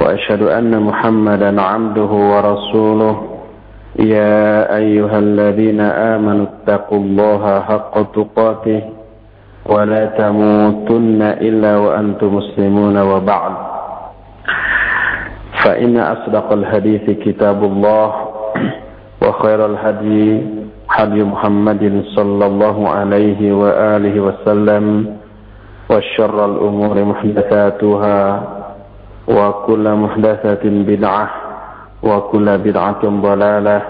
وأشهد أن محمدا عبده ورسوله. يا أيها الذين آمنوا اتقوا الله حق تقاته ولا تموتن إلا وأنتم مسلمون وبعد. فإن أصدق الحديث كتاب الله وخير الهدي حدي محمد صلى الله عليه وآله وسلم وشر الأمور محدثاتها وكل محدثة بدعة وكل بدعة ضلالة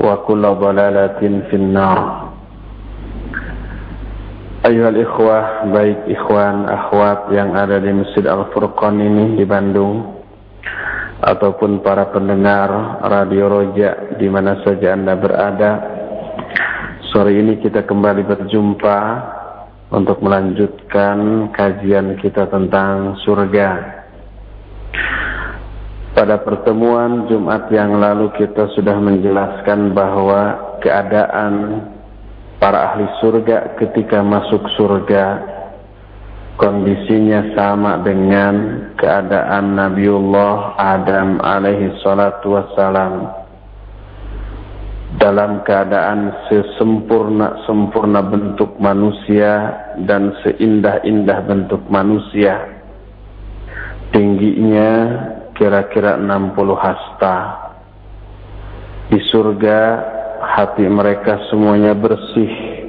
وكل ضلالة في النار أيها الإخوة baik ikhwan akhwat yang ada di Masjid Al-Furqan ini di Bandung ataupun para pendengar Radio Roja di mana saja Anda berada sore ini kita kembali berjumpa untuk melanjutkan kajian kita tentang surga pada pertemuan Jumat yang lalu kita sudah menjelaskan bahwa keadaan para ahli surga ketika masuk surga kondisinya sama dengan keadaan Nabiullah Adam alaihi salatu wassalam. Dalam keadaan sesempurna-sempurna bentuk manusia dan seindah-indah bentuk manusia tingginya kira-kira 60 hasta. Di surga hati mereka semuanya bersih.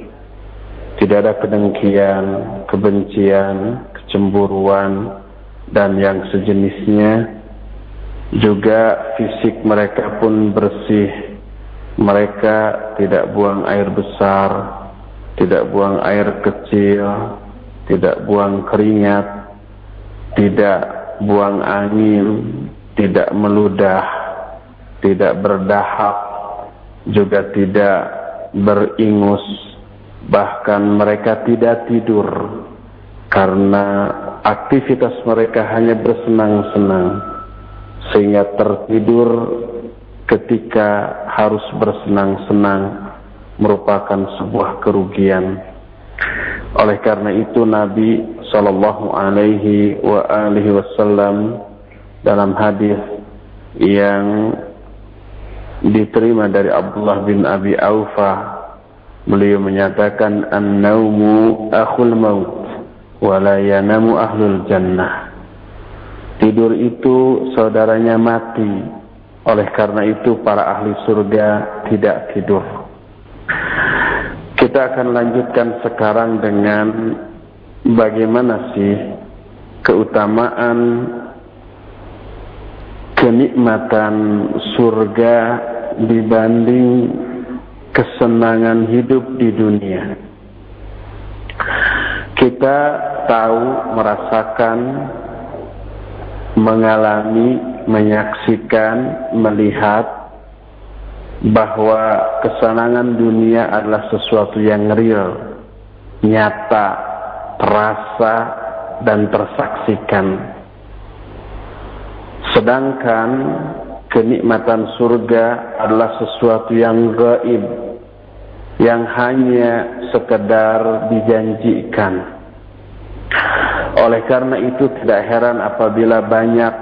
Tidak ada kedengkian, kebencian, kecemburuan, dan yang sejenisnya. Juga fisik mereka pun bersih. Mereka tidak buang air besar, tidak buang air kecil, tidak buang keringat, tidak buang angin, tidak meludah, tidak berdahak, juga tidak beringus, bahkan mereka tidak tidur karena aktivitas mereka hanya bersenang-senang sehingga tertidur ketika harus bersenang-senang merupakan sebuah kerugian. Oleh karena itu Nabi Sallallahu Alaihi wa alihi Wasallam dalam hadis yang diterima dari Abdullah bin Abi Aufa. Beliau menyatakan an-naumu akhul maut wa la yanamu ahlul jannah. Tidur itu saudaranya mati. Oleh karena itu para ahli surga tidak tidur. Kita akan lanjutkan sekarang dengan bagaimana sih keutamaan kenikmatan surga dibanding kesenangan hidup di dunia. Kita tahu, merasakan, mengalami, menyaksikan, melihat bahwa kesenangan dunia adalah sesuatu yang real, nyata, terasa, dan tersaksikan. Sedangkan kenikmatan surga adalah sesuatu yang gaib, yang hanya sekedar dijanjikan. Oleh karena itu tidak heran apabila banyak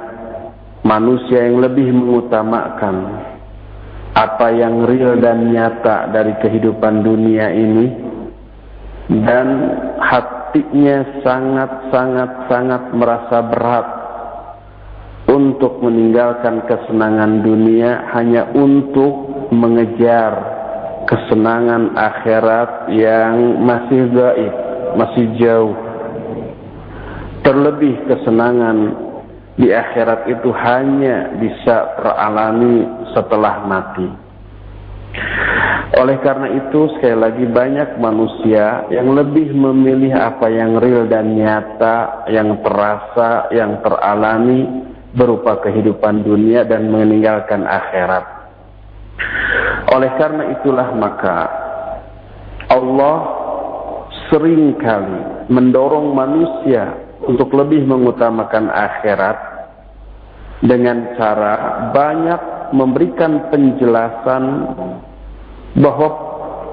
manusia yang lebih mengutamakan apa yang real dan nyata dari kehidupan dunia ini dan hatinya sangat-sangat-sangat merasa berat untuk meninggalkan kesenangan dunia hanya untuk mengejar kesenangan akhirat yang masih gaib, masih jauh. Terlebih kesenangan di akhirat itu hanya bisa teralami setelah mati. Oleh karena itu sekali lagi banyak manusia yang lebih memilih apa yang real dan nyata, yang terasa, yang teralami berupa kehidupan dunia dan meninggalkan akhirat. Oleh karena itulah maka Allah sering kali mendorong manusia untuk lebih mengutamakan akhirat dengan cara banyak memberikan penjelasan bahwa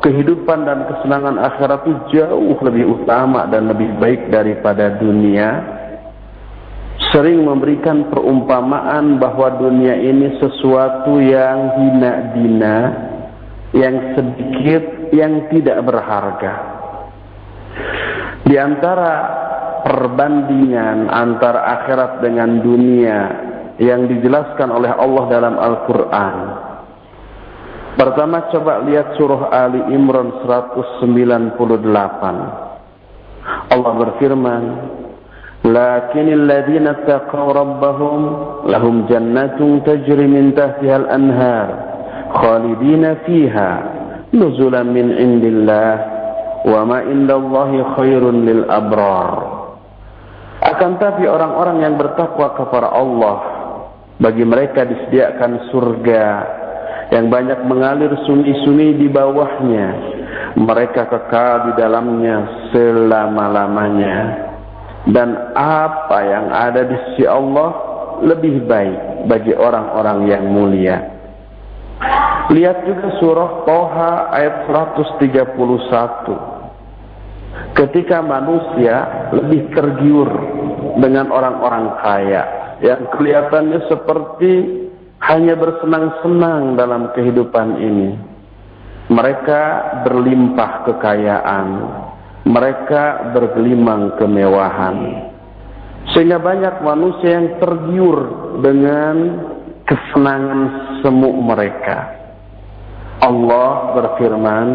kehidupan dan kesenangan akhirat itu jauh lebih utama dan lebih baik daripada dunia sering memberikan perumpamaan bahwa dunia ini sesuatu yang hina dina, yang sedikit, yang tidak berharga. Di antara perbandingan antara akhirat dengan dunia yang dijelaskan oleh Allah dalam Al-Quran. Pertama coba lihat surah Ali Imran 198. Allah berfirman, "Lakinnal ladzina taqaw rabbahum lahum jannatun tajri min tahtiha al-anhar khalidina fiha nuzulan min indillah wa ma indallahi khairun lil abrar." Akan tapi orang-orang yang bertakwa kepada Allah bagi mereka disediakan surga yang banyak mengalir sunyi-sunyi di bawahnya mereka kekal di dalamnya selama-lamanya dan apa yang ada di sisi Allah lebih baik bagi orang-orang yang mulia. Lihat juga surah Toha ayat 131. Ketika manusia lebih tergiur dengan orang-orang kaya yang kelihatannya seperti hanya bersenang-senang dalam kehidupan ini. Mereka berlimpah kekayaan, mereka bergelimang kemewahan. Sehingga banyak manusia yang tergiur dengan kesenangan semu mereka. Allah berfirman,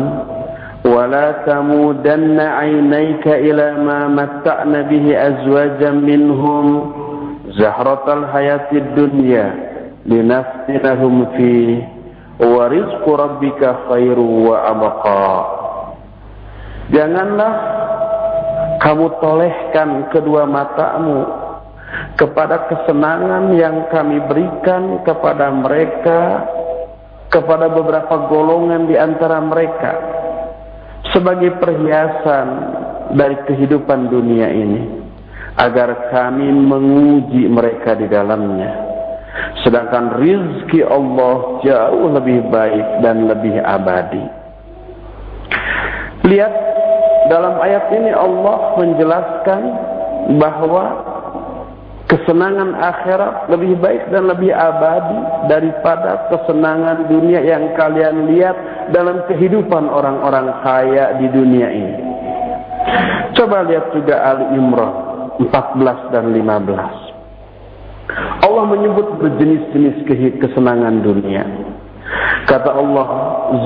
ولا تمودن عينيك إلى ما متعنا به أزواجا منهم زهرة الحياة الدنيا linaftinahum fi wa rizqu rabbika khairu Janganlah kamu tolehkan kedua matamu kepada kesenangan yang kami berikan kepada mereka kepada beberapa golongan di antara mereka sebagai perhiasan dari kehidupan dunia ini agar kami menguji mereka di dalamnya. Sedangkan rizki Allah jauh lebih baik dan lebih abadi. Lihat dalam ayat ini Allah menjelaskan bahwa kesenangan akhirat lebih baik dan lebih abadi daripada kesenangan dunia yang kalian lihat dalam kehidupan orang-orang kaya di dunia ini. Coba lihat juga Ali Imran 14 dan 15. Allah menyebut berjenis-jenis kesenangan dunia. Kata Allah,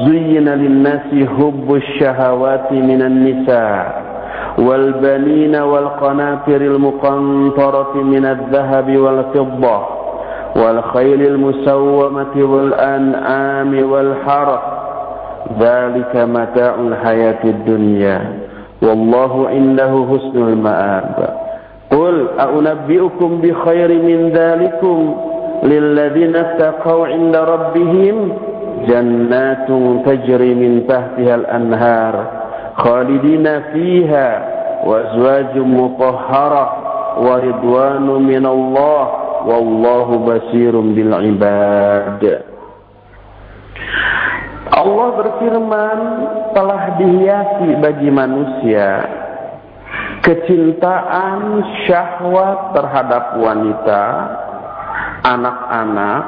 "Zuyyina lin-nasi hubbus syahawati minan nisa' wal banina wal qanatiril muqantarati minadh dhahabi wal fiddah wal khaylil musawwamati wal an'ami wal harth. Dzalika mata'ul hayatid dunya. Wallahu indahu husnul ma'ab." A'unabbi'ukum bi khairin min dzalikum للذين اتقوا عند ربهم جنات تجري من تحتها الأنهار خالدين فيها وأزواج مطهرة ورضوان من الله والله بصير بالعباد. Allah berfirman telah dihiasi bagi manusia kecintaan syahwat terhadap wanita anak-anak,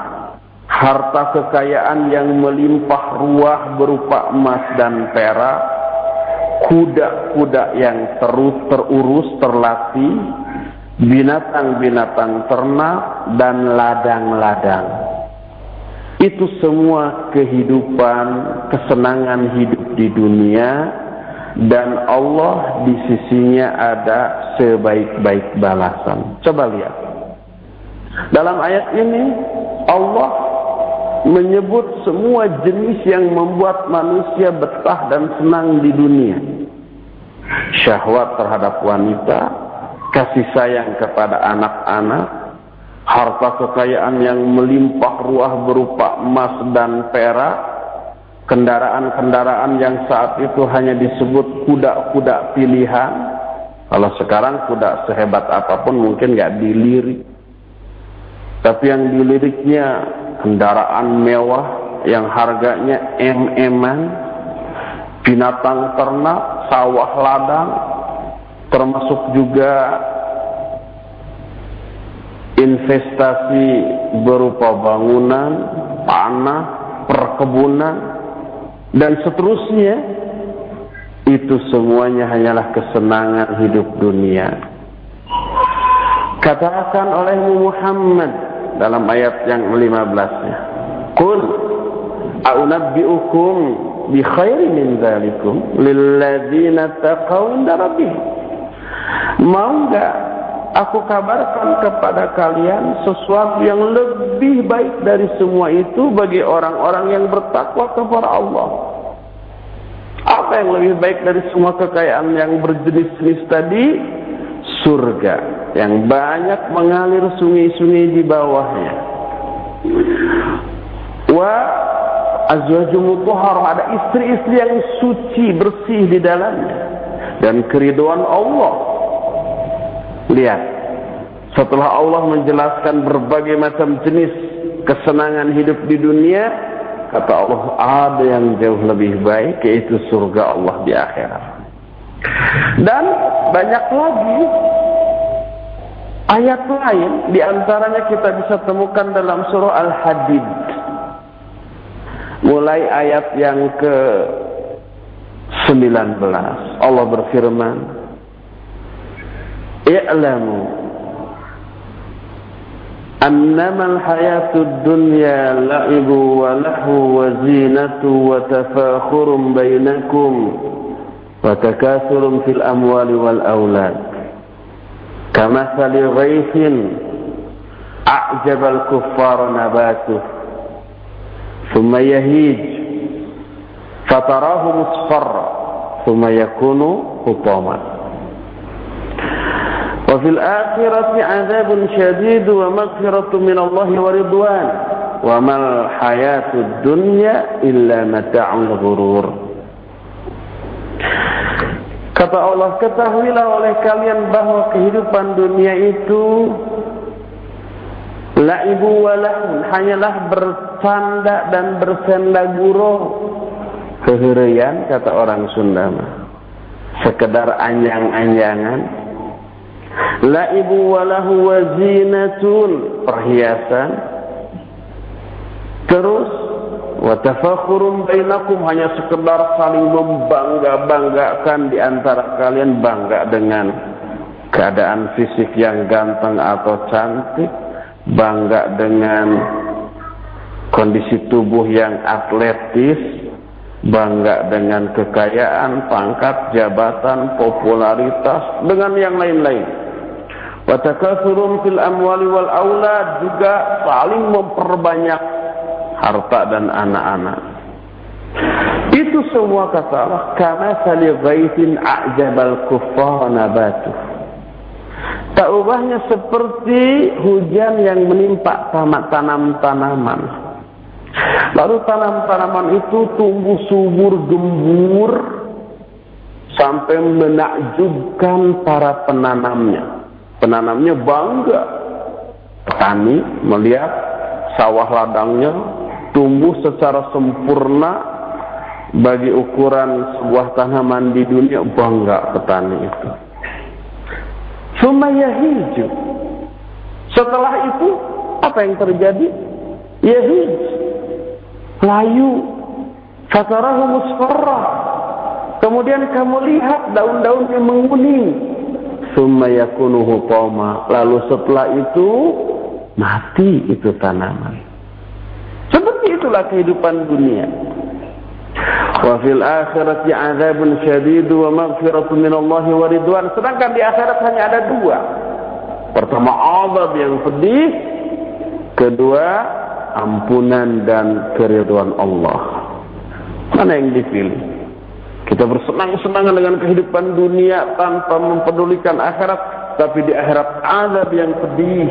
harta kekayaan yang melimpah ruah berupa emas dan perak, kuda-kuda yang terus terurus terlatih, binatang-binatang ternak dan ladang-ladang. Itu semua kehidupan, kesenangan hidup di dunia dan Allah di sisinya ada sebaik-baik balasan. Coba lihat. Dalam ayat ini Allah menyebut semua jenis yang membuat manusia betah dan senang di dunia. Syahwat terhadap wanita, kasih sayang kepada anak-anak, harta kekayaan yang melimpah ruah berupa emas dan perak, kendaraan-kendaraan yang saat itu hanya disebut kuda-kuda pilihan. Kalau sekarang kuda sehebat apa pun mungkin nggak dilirik. Tapi yang diliriknya kendaraan mewah yang harganya em-eman, binatang ternak, sawah ladang, termasuk juga investasi berupa bangunan, tanah, perkebunan, dan seterusnya, itu semuanya hanyalah kesenangan hidup dunia. Katakan oleh Muhammad dalam ayat yang 15-nya. Qul a'unabbi'ukum bi khairin min dzalikum lil ladzina taqaw. Mau enggak aku kabarkan kepada kalian sesuatu yang lebih baik dari semua itu bagi orang-orang yang bertakwa kepada Allah. Apa yang lebih baik dari semua kekayaan yang berjenis-jenis tadi? Surga yang banyak mengalir sungai-sungai di bawahnya. Wa azwajum ada istri-istri yang suci, bersih di dalamnya dan keriduan Allah Lihat, setelah Allah menjelaskan berbagai macam jenis kesenangan hidup di dunia, kata Allah ada yang jauh lebih baik yaitu surga Allah di akhirat. Dan banyak lagi ayat lain di antaranya kita bisa temukan dalam surah Al-Hadid. Mulai ayat yang ke 19 Allah berfirman i'lamu annama al-hayatud dunya la'ibu wa lahu wa zinatu wa tafakhurun bainakum wa takathurun fil amwali wal aulad kamathali ghaythin a'jaba al-kuffara nabatuh thumma yahij fatarahu musfarra thumma yakunu hutama وفي الآخرة عذاب شديد ومغفرة من الله ورضوان وما الحياة الدنيا إلا متاع الغرور Kata Allah, ketahuilah oleh kalian bahwa kehidupan dunia itu laibu walahun, hanyalah bercanda dan bersenda gurau. Keherian kata orang Sunda Sekedar anjang-anjangan Laibu walahu wazinatun perhiasan. Terus watafakhurun bainakum hanya sekedar saling membangga-banggakan di antara kalian bangga dengan keadaan fisik yang ganteng atau cantik, bangga dengan kondisi tubuh yang atletis, bangga dengan kekayaan, pangkat, jabatan, popularitas, dengan yang lain-lain. Watakasurun fil amwali wal aulad juga saling memperbanyak harta dan anak-anak. Itu semua kata Allah kama sali ghaitin a'jabal kuffar nabatu. Tak ubahnya seperti hujan yang menimpa tanam-tanaman. Lalu tanam-tanaman itu tumbuh subur gembur sampai menakjubkan para penanamnya penanamnya bangga. Petani melihat sawah ladangnya tumbuh secara sempurna bagi ukuran sebuah tanaman di dunia bangga petani itu. Sumaya hijau. Setelah itu apa yang terjadi? Yahij. Layu. Fatarahu musfarrah. Kemudian kamu lihat daun-daunnya menguning summa yakunu hutama lalu setelah itu mati itu tanaman. Seperti itulah kehidupan dunia. Wa fil akhirati adzabun syadid wa maghfiratun min Allah wa ridwan. Sedangkan di akhirat hanya ada dua. Pertama azab yang pedih. Kedua ampunan dan keriduan Allah. Mana yang dipilih kita bersenang-senangan dengan kehidupan dunia tanpa mempedulikan akhirat. Tapi di akhirat azab yang pedih.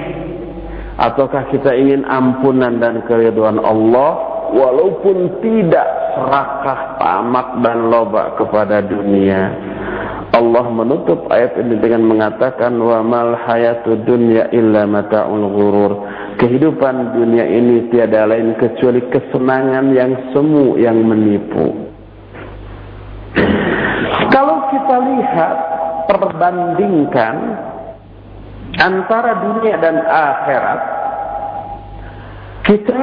Ataukah kita ingin ampunan dan keriduan Allah walaupun tidak serakah, tamak dan loba kepada dunia. Allah menutup ayat ini dengan mengatakan wa mal hayatud dunya illa mata'ul ghurur. Kehidupan dunia ini tiada lain kecuali kesenangan yang semu yang menipu. Kalau kita lihat perbandingkan antara dunia dan akhirat, kita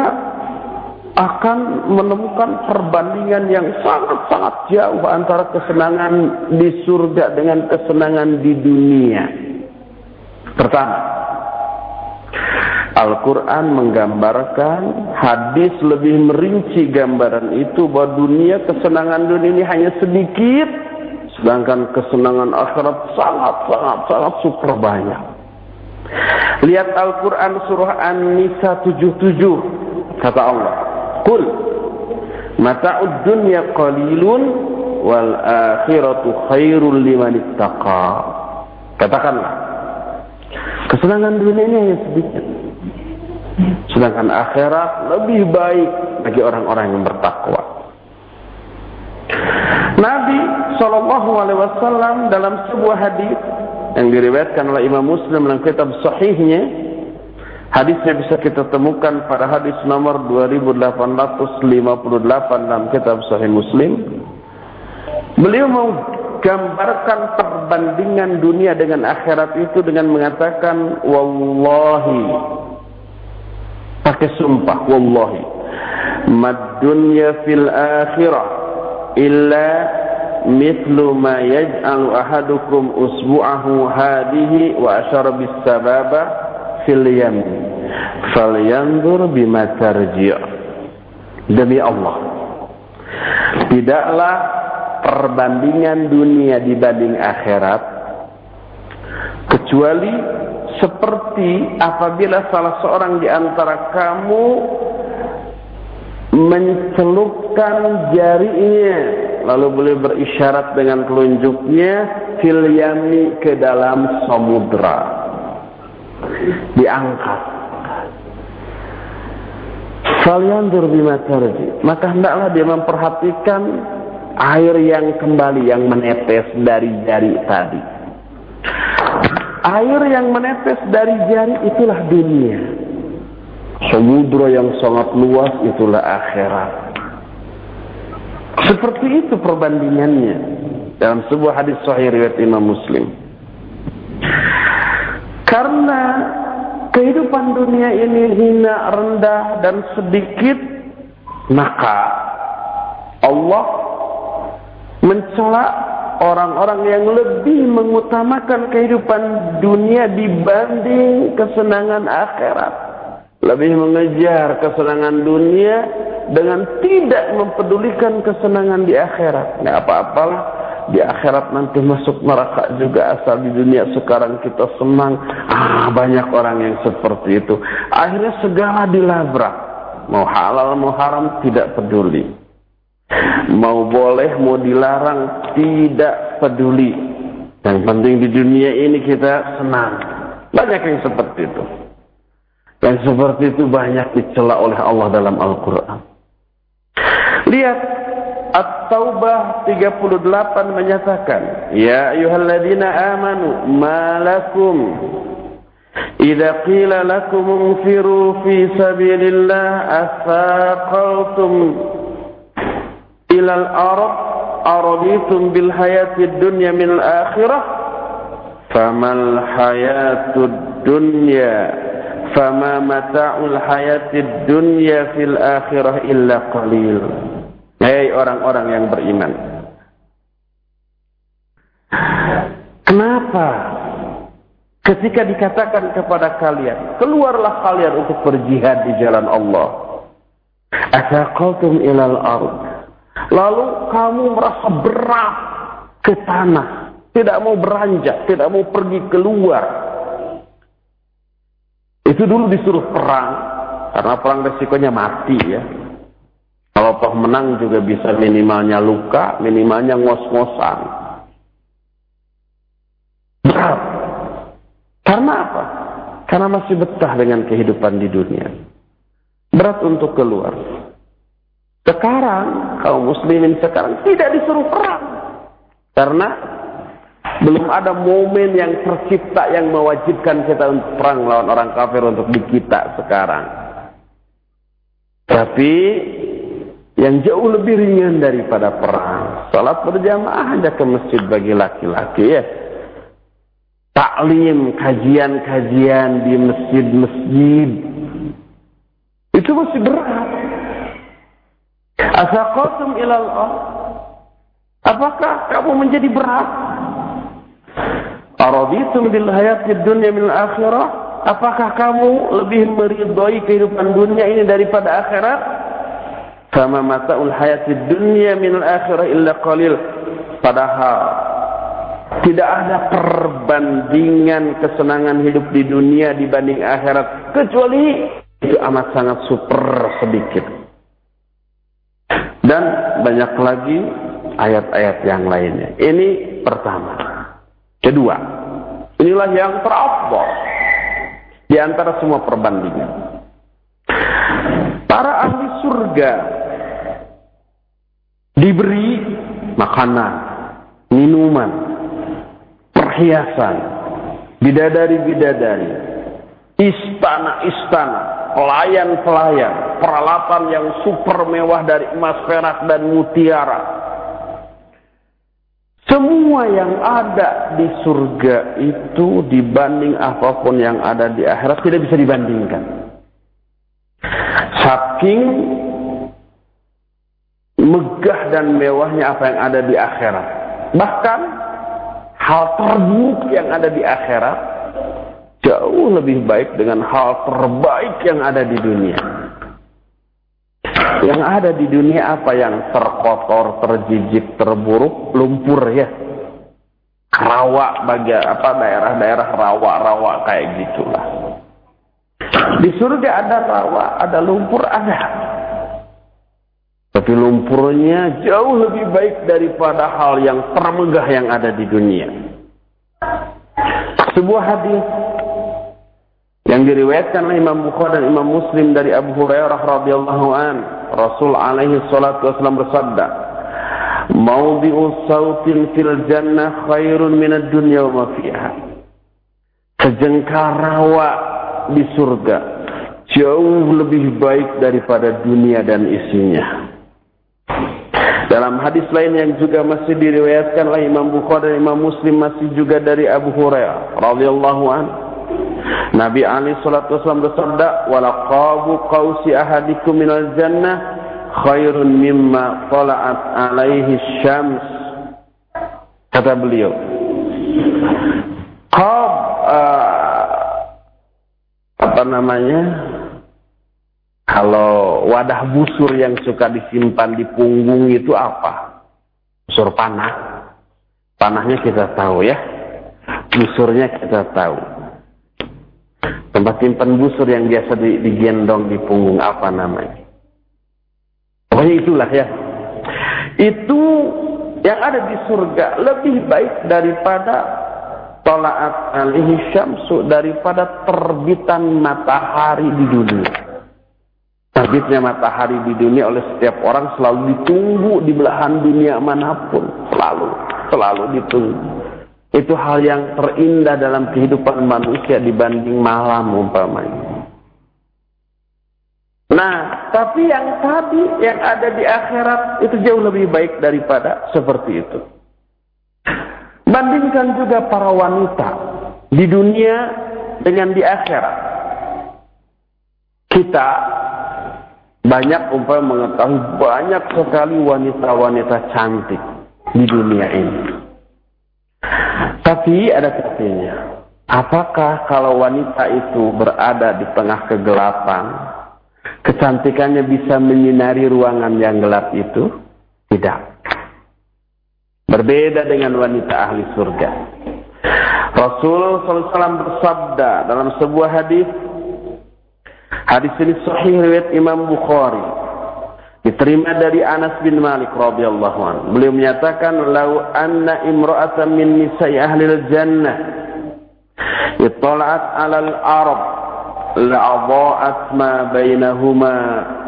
akan menemukan perbandingan yang sangat-sangat jauh antara kesenangan di surga dengan kesenangan di dunia. Pertama, Al-Quran menggambarkan hadis lebih merinci gambaran itu bahwa dunia kesenangan dunia ini hanya sedikit sedangkan kesenangan akhirat sangat sangat super banyak. Lihat Al-Quran surah An-Nisa 77 kata Allah Qul mata'ud dunya qalilun wal akhiratu khairul liman ittaqa. Katakanlah kesenangan dunia ini hanya sedikit. Sedangkan akhirat lebih baik bagi orang-orang yang bertakwa. Nabi Shallallahu Alaihi Wasallam dalam sebuah hadis yang diriwayatkan oleh Imam Muslim dalam kitab Sahihnya. Hadisnya bisa kita temukan pada hadis nomor 2858 dalam kitab Sahih Muslim. Beliau menggambarkan perbandingan dunia dengan akhirat itu dengan mengatakan wallahi. Pakai sumpah wallahi. Mad dunya fil akhirah illa mithlu ma yaj'alu ahadukum usbu'ahu hadihi wa asyara bis sababa fil yamin falyanzur bima tarji' demi Allah. Tidaklah perbandingan dunia dibanding akhirat kecuali seperti apabila salah seorang di antara kamu mencelupkan jarinya lalu boleh berisyarat dengan telunjuknya fil ke dalam samudra diangkat. Falyandur bima. Maka hendaklah dia memperhatikan air yang kembali yang menetes dari jari tadi. Air yang menetes dari jari itulah dunia. Samudra yang sangat luas itulah akhirat. Seperti itu perbandingannya dalam sebuah hadis sahih riwayat Imam Muslim. Karena kehidupan dunia ini hina, rendah dan sedikit, maka Allah mencela orang-orang yang lebih mengutamakan kehidupan dunia dibanding kesenangan akhirat. Lebih mengejar kesenangan dunia dengan tidak mempedulikan kesenangan di akhirat. Nah, apa-apalah. Di akhirat nanti masuk neraka juga asal di dunia sekarang kita senang. Ah banyak orang yang seperti itu. Akhirnya segala dilabrak. Mau halal mau haram tidak peduli. Mau boleh mau dilarang tidak peduli. Yang penting di dunia ini kita senang. Banyak yang seperti itu yang seperti itu banyak dicela oleh Allah dalam Al-Quran. Lihat At-Taubah 38 menyatakan, Ya ayuhalladzina amanu, malakum Idza qila lakum unfiru fi sabilillah asaqaltum ila al-ard araditum bil hayatid dunya min al-akhirah famal hayatud dunya fama mata'ul hayatid dunya fil akhirah illa qalil Hei orang-orang yang beriman. Kenapa? Ketika dikatakan kepada kalian, keluarlah kalian untuk berjihad di jalan Allah. Asaqaltum ilal ard. Lalu kamu merasa berat ke tanah, tidak mau beranjak, tidak mau pergi keluar. Itu dulu disuruh perang, karena perang resikonya mati ya. Kalau toh menang juga bisa minimalnya luka, minimalnya ngos-ngosan. Berat. Karena apa? Karena masih betah dengan kehidupan di dunia. Berat untuk keluar. Sekarang, kaum muslimin sekarang tidak disuruh perang. Karena belum ada momen yang tercipta yang mewajibkan kita untuk perang lawan orang kafir untuk di kita sekarang. Tapi yang jauh lebih ringan daripada perang. Salat berjamaah aja ke masjid bagi laki-laki ya taklim, kajian-kajian di masjid-masjid. Itu masih berat. Asaqatum ilal Apakah kamu menjadi berat? Araditum bil hayatid dunya min akhirah? Apakah kamu lebih meridhai kehidupan dunia ini daripada akhirat? Sama mata'ul hayatid dunya min akhirah illa qalil. Padahal tidak ada perbandingan kesenangan hidup di dunia dibanding akhirat. Kecuali itu amat sangat super sedikit. Dan banyak lagi ayat-ayat yang lainnya. Ini pertama. Kedua, inilah yang terafdol di antara semua perbandingan. Para ahli surga diberi makanan, minuman, perhiasan, bidadari-bidadari, istana-istana, pelayan-pelayan, peralatan yang super mewah dari emas, perak, dan mutiara. Semua yang ada di surga itu dibanding apa pun yang ada di akhirat tidak bisa dibandingkan. Saking megah dan mewahnya apa yang ada di akhirat. Bahkan hal terburuk yang ada di akhirat jauh lebih baik dengan hal terbaik yang ada di dunia. Yang ada di dunia apa yang terkotor, terjijik, terburuk, lumpur ya. Rawa bagi apa daerah-daerah rawa-rawa kayak gitulah. Di surga ada rawa, ada lumpur, ada. Tapi lumpurnya jauh lebih baik daripada hal yang termegah yang ada di dunia. Sebuah hadis yang diriwayatkan oleh Imam Bukhari dan Imam Muslim dari Abu Hurairah radhiyallahu an, Rasul alaihi salatu wasallam bersabda, "Mawdi'u sautin fil jannah khairun min ad-dunya wa ma fiha." Sejengkal rawa di surga jauh lebih baik daripada dunia dan isinya. Dalam hadis lain yang juga masih diriwayatkan oleh Imam Bukhari dan Imam Muslim masih juga dari Abu Hurairah radhiyallahu an. Nabi Ali sallallahu wasallam bersabda, "Wala qabu qausi ahadikum minal jannah khairun mimma tala'at alaihi syams." Kata beliau, "Qab uh, apa namanya? Kalau wadah busur yang suka disimpan di punggung itu apa? Busur panah. Panahnya kita tahu ya. Busurnya kita tahu. Tempat simpan busur yang biasa digendong di punggung apa namanya? Pokoknya itulah ya. Itu yang ada di surga lebih baik daripada tolaat alihi syamsu daripada terbitan matahari di dunia. Terbitnya matahari di dunia oleh setiap orang selalu ditunggu di belahan dunia mana pun. Selalu, selalu ditunggu. Itu hal yang terindah dalam kehidupan manusia dibanding malam umpamanya. Nah, tapi yang tadi yang ada di akhirat itu jauh lebih baik daripada seperti itu. Bandingkan juga para wanita di dunia dengan di akhirat. Kita banyak umpama mengetahui banyak sekali wanita-wanita cantik di dunia ini. Tapi ada katanya, apakah kalau wanita itu berada di tengah kegelapan, kecantikannya bisa menyinari ruangan yang gelap itu? Tidak. Berbeda dengan wanita ahli surga. Rasul SAW bersabda dalam sebuah hadis Hadis ini sahih riwayat Imam Bukhari. Diterima dari Anas bin Malik radhiyallahu anhu. Beliau menyatakan, "Lau anna imra'atan min nisa'i ahli al-jannah ittala'at 'alal arab la'adha'at ma bainahuma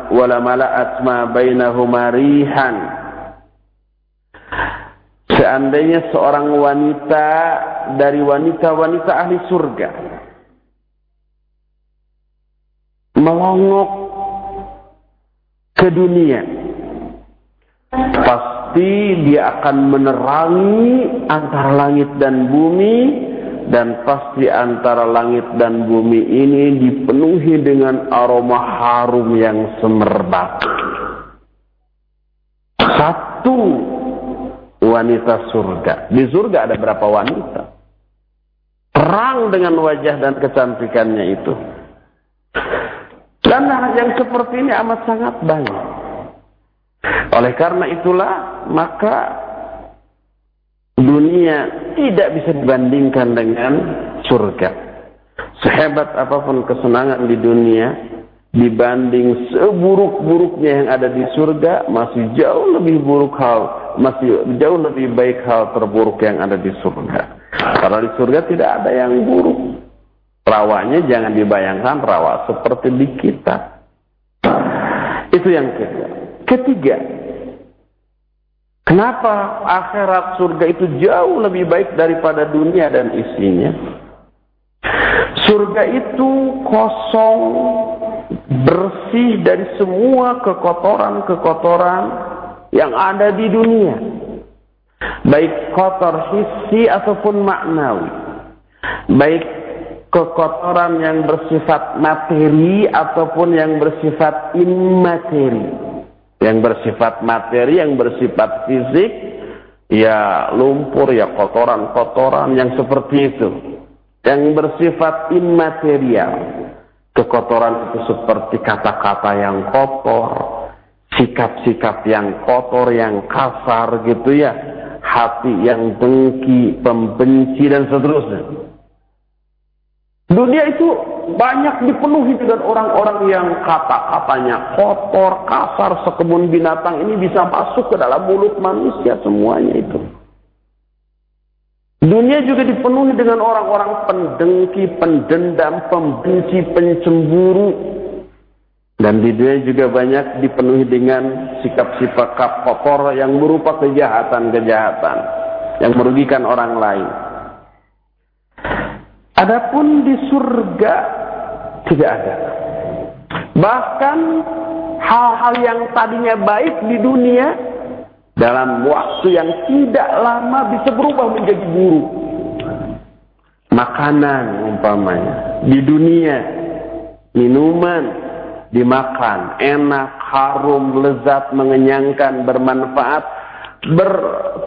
wa la mala'at ma bainahuma rihan Seandainya seorang wanita dari wanita-wanita ahli surga melongok ke dunia. Pasti dia akan menerangi antara langit dan bumi dan pasti antara langit dan bumi ini dipenuhi dengan aroma harum yang semerbak. Satu wanita surga. Di surga ada berapa wanita? Terang dengan wajah dan kecantikannya itu dan yang seperti ini amat sangat banyak. Oleh karena itulah maka dunia tidak bisa dibandingkan dengan surga. Sehebat apa pun kesenangan di dunia dibanding seburuk-buruknya yang ada di surga masih jauh lebih buruk hal, masih jauh lebih baik hal terburuk yang ada di surga. Karena di surga tidak ada yang buruk. Rawanya jangan dibayangkan rawa seperti di kita. Itu yang kedua. Ketiga, kenapa akhirat surga itu jauh lebih baik daripada dunia dan isinya? Surga itu kosong, bersih dari semua kekotoran-kekotoran yang ada di dunia. Baik kotor hissi ataupun maknawi. Baik kekotoran yang bersifat materi ataupun yang bersifat immateri. Yang bersifat materi, yang bersifat fisik, ya lumpur, ya kotoran-kotoran yang seperti itu. Yang bersifat immaterial. Kekotoran itu seperti kata-kata yang kotor, sikap-sikap yang kotor, yang kasar gitu ya. Hati yang dengki, pembenci dan seterusnya. Dunia itu banyak dipenuhi dengan orang-orang yang kata-katanya kotor, kasar, sekebun binatang ini bisa masuk ke dalam mulut manusia semuanya itu. Dunia juga dipenuhi dengan orang-orang pendengki, pendendam, pembenci, pencemburu. Dan di dunia juga banyak dipenuhi dengan sikap-sikap kotor yang berupa kejahatan-kejahatan yang merugikan orang lain. Adapun di surga tidak ada. Bahkan hal-hal yang tadinya baik di dunia dalam waktu yang tidak lama bisa berubah menjadi buruk. Makanan umpamanya di dunia, minuman dimakan, enak, harum, lezat, mengenyangkan, bermanfaat. Ber,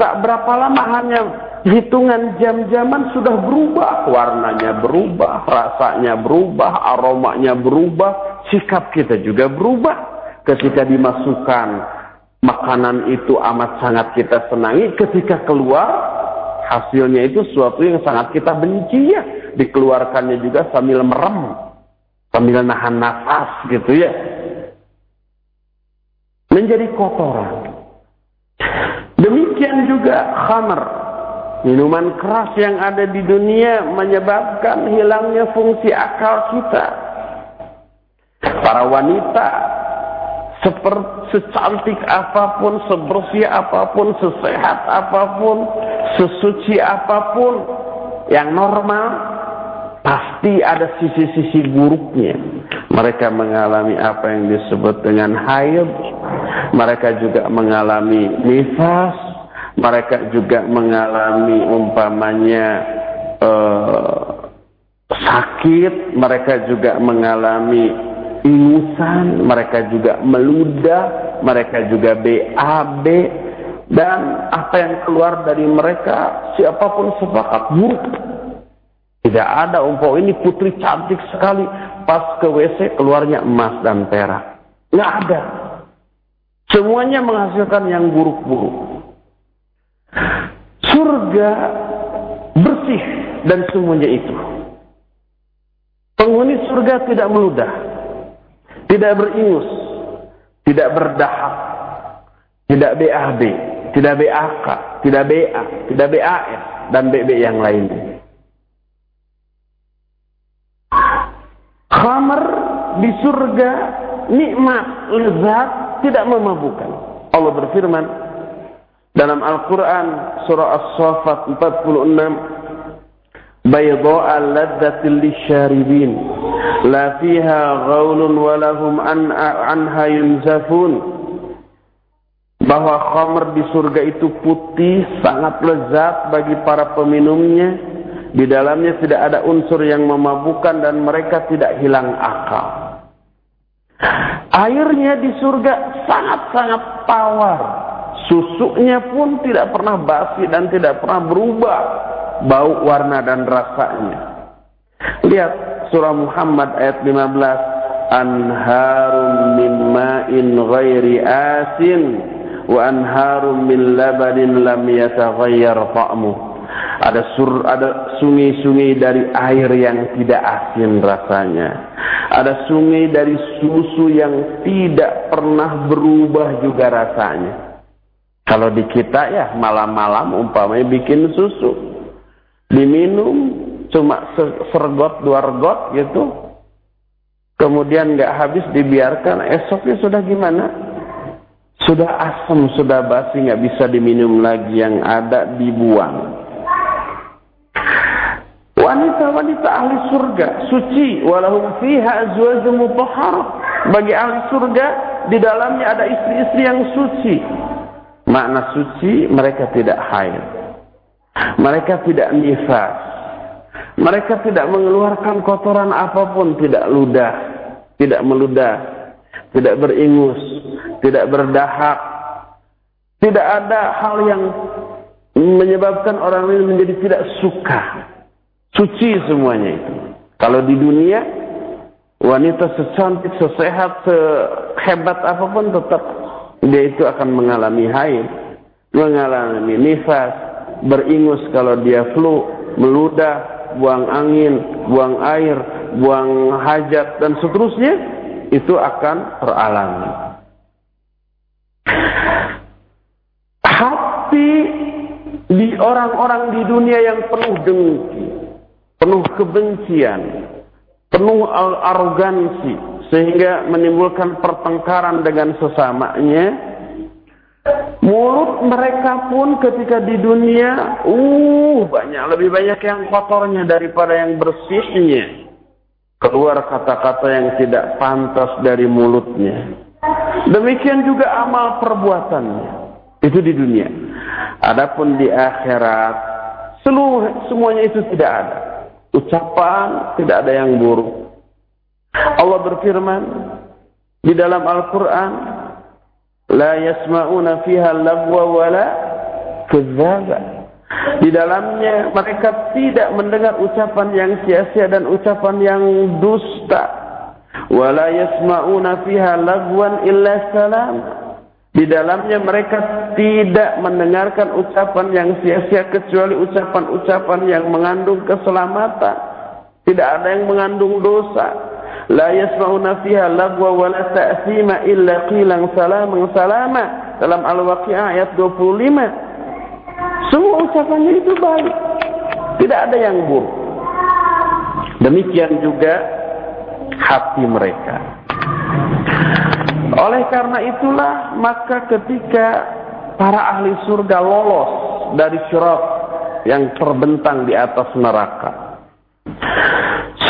tak berapa lama hanya hitungan jam-jaman sudah berubah, warnanya berubah, rasanya berubah, aromanya berubah, sikap kita juga berubah. Ketika dimasukkan makanan itu amat sangat kita senangi ketika keluar hasilnya itu sesuatu yang sangat kita benci ya. Dikeluarkannya juga sambil merem sambil nahan nafas gitu ya. Menjadi kotoran. Demikian juga khamar Minuman keras yang ada di dunia menyebabkan hilangnya fungsi akal kita. Para wanita seperti secantik apa pun, sebersih apa pun, sesehat apa pun, sesuci apa pun yang normal pasti ada sisi-sisi buruknya. Mereka mengalami apa yang disebut dengan haid. Mereka juga mengalami nifas mereka juga mengalami umpamanya uh, sakit, mereka juga mengalami ingusan, mereka juga meludah, mereka juga BAB dan apa yang keluar dari mereka siapa pun sepakat buruk. Tidak ada umpau ini putri cantik sekali pas ke WC keluarnya emas dan perak. Nggak ada. Semuanya menghasilkan yang buruk-buruk. Surga bersih dan semuanya itu. Penghuni surga tidak meludah, tidak beringus, tidak berdahak, tidak BAB, tidak BAK, tidak BA, tidak BAS, dan BB yang lainnya. Khamar di surga nikmat, lezat, tidak memabukkan. Allah berfirman dalam Al-Quran surah As-Safat 46 Bayda'a ladzatil lisyaribin la fiha ghaulun walahum an anha yunzafun. Bahwa khamr di surga itu putih sangat lezat bagi para peminumnya. Di dalamnya tidak ada unsur yang memabukkan dan mereka tidak hilang akal. Airnya di surga sangat-sangat tawar. Susunya pun tidak pernah basi dan tidak pernah berubah bau, warna dan rasanya. Lihat surah Muhammad ayat 15. Anharum min ma'in ghairi asin wa anharum min labanin lam yataghayyar ta'muh ada sur ada sungai-sungai dari air yang tidak asin rasanya. Ada sungai dari susu yang tidak pernah berubah juga rasanya. Kalau di kita ya malam-malam umpamanya bikin susu. Diminum cuma sergot dua regot gitu. Kemudian nggak habis dibiarkan, esoknya sudah gimana? Sudah asam, sudah basi, nggak bisa diminum lagi yang ada dibuang wanita-wanita ahli surga suci walahum fiha mutahharah bagi ahli surga di dalamnya ada istri-istri yang suci makna suci mereka tidak haid. Mereka tidak nifas. Mereka tidak mengeluarkan kotoran apa pun tidak ludah tidak meludah tidak beringus tidak berdahak. Tidak ada hal yang menyebabkan orang lain menjadi tidak suka. Suci semuanya itu. Kalau di dunia, wanita secantik, sesehat, sehebat apa pun tetap dia itu akan mengalami haid, mengalami nifas, beringus kalau dia flu, meludah, buang angin, buang air, buang hajat dan seterusnya itu akan teralami. Hati di orang-orang di dunia yang penuh dengki, penuh kebencian, penuh arogansi, sehingga menimbulkan pertengkaran dengan sesamanya. Mulut mereka pun ketika di dunia, uh, banyak lebih banyak yang kotornya daripada yang bersihnya. Keluar kata-kata yang tidak pantas dari mulutnya. Demikian juga amal perbuatannya. Itu di dunia. Adapun di akhirat, seluruh semuanya itu tidak ada ucapan tidak ada yang buruk. Allah berfirman di dalam Al-Qur'an, "La yasma'una fiha lagwa wala kadzdzaba." Di dalamnya mereka tidak mendengar ucapan yang sia-sia dan ucapan yang dusta. Wala yasma'una fiha lagwan illa salam. Di dalamnya mereka tidak mendengarkan ucapan yang sia-sia kecuali ucapan-ucapan yang mengandung keselamatan. Tidak ada yang mengandung dosa. La yasma'una fiha lagwa wa la ta'thima illa qilan salaman salama. Dalam Al-Waqi'ah ayat 25. Semua ucapannya itu baik. Tidak ada yang buruk. Demikian juga hati mereka. Oleh karena itulah maka ketika para ahli surga lolos dari syurab yang terbentang di atas neraka.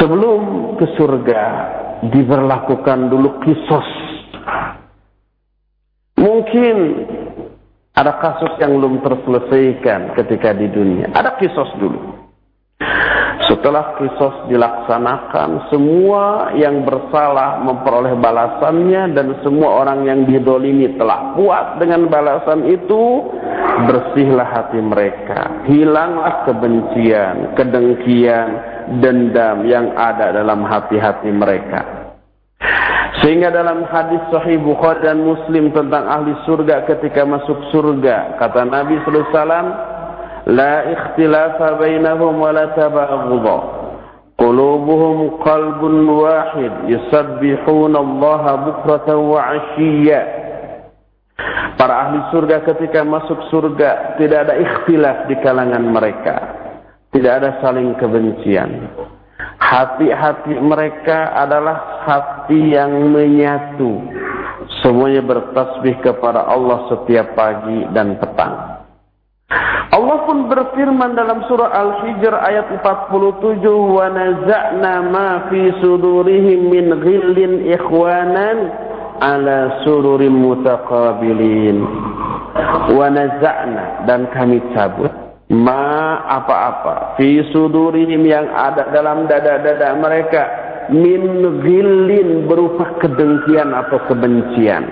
Sebelum ke surga diberlakukan dulu kisos. Mungkin ada kasus yang belum terselesaikan ketika di dunia. Ada kisos dulu. Setelah kisos dilaksanakan, semua yang bersalah memperoleh balasannya dan semua orang yang didolimi telah puas dengan balasan itu, bersihlah hati mereka. Hilanglah kebencian, kedengkian, dendam yang ada dalam hati-hati mereka. Sehingga dalam hadis sahih Bukhari dan Muslim tentang ahli surga ketika masuk surga, kata Nabi sallallahu alaihi wasallam, "La ikhtilafa bainahum wa qalbun wahid, Allah. Para ahli surga ketika masuk surga tidak ada ikhtilaf di kalangan mereka. Tidak ada saling kebencian. Hati-hati mereka adalah hati yang menyatu. Semuanya bertasbih kepada Allah setiap pagi dan petang. Allah pun berfirman dalam surah Al-Hijr ayat 47 wa naza'na ma fi sudurihim min ghillin ikhwanan ala sururim mutaqabilin wa naza'na dan kami cabut ma apa-apa. Fi sudurihim yang ada dalam dada-dada mereka. Min ghillin berupa kedengkian atau kebencian.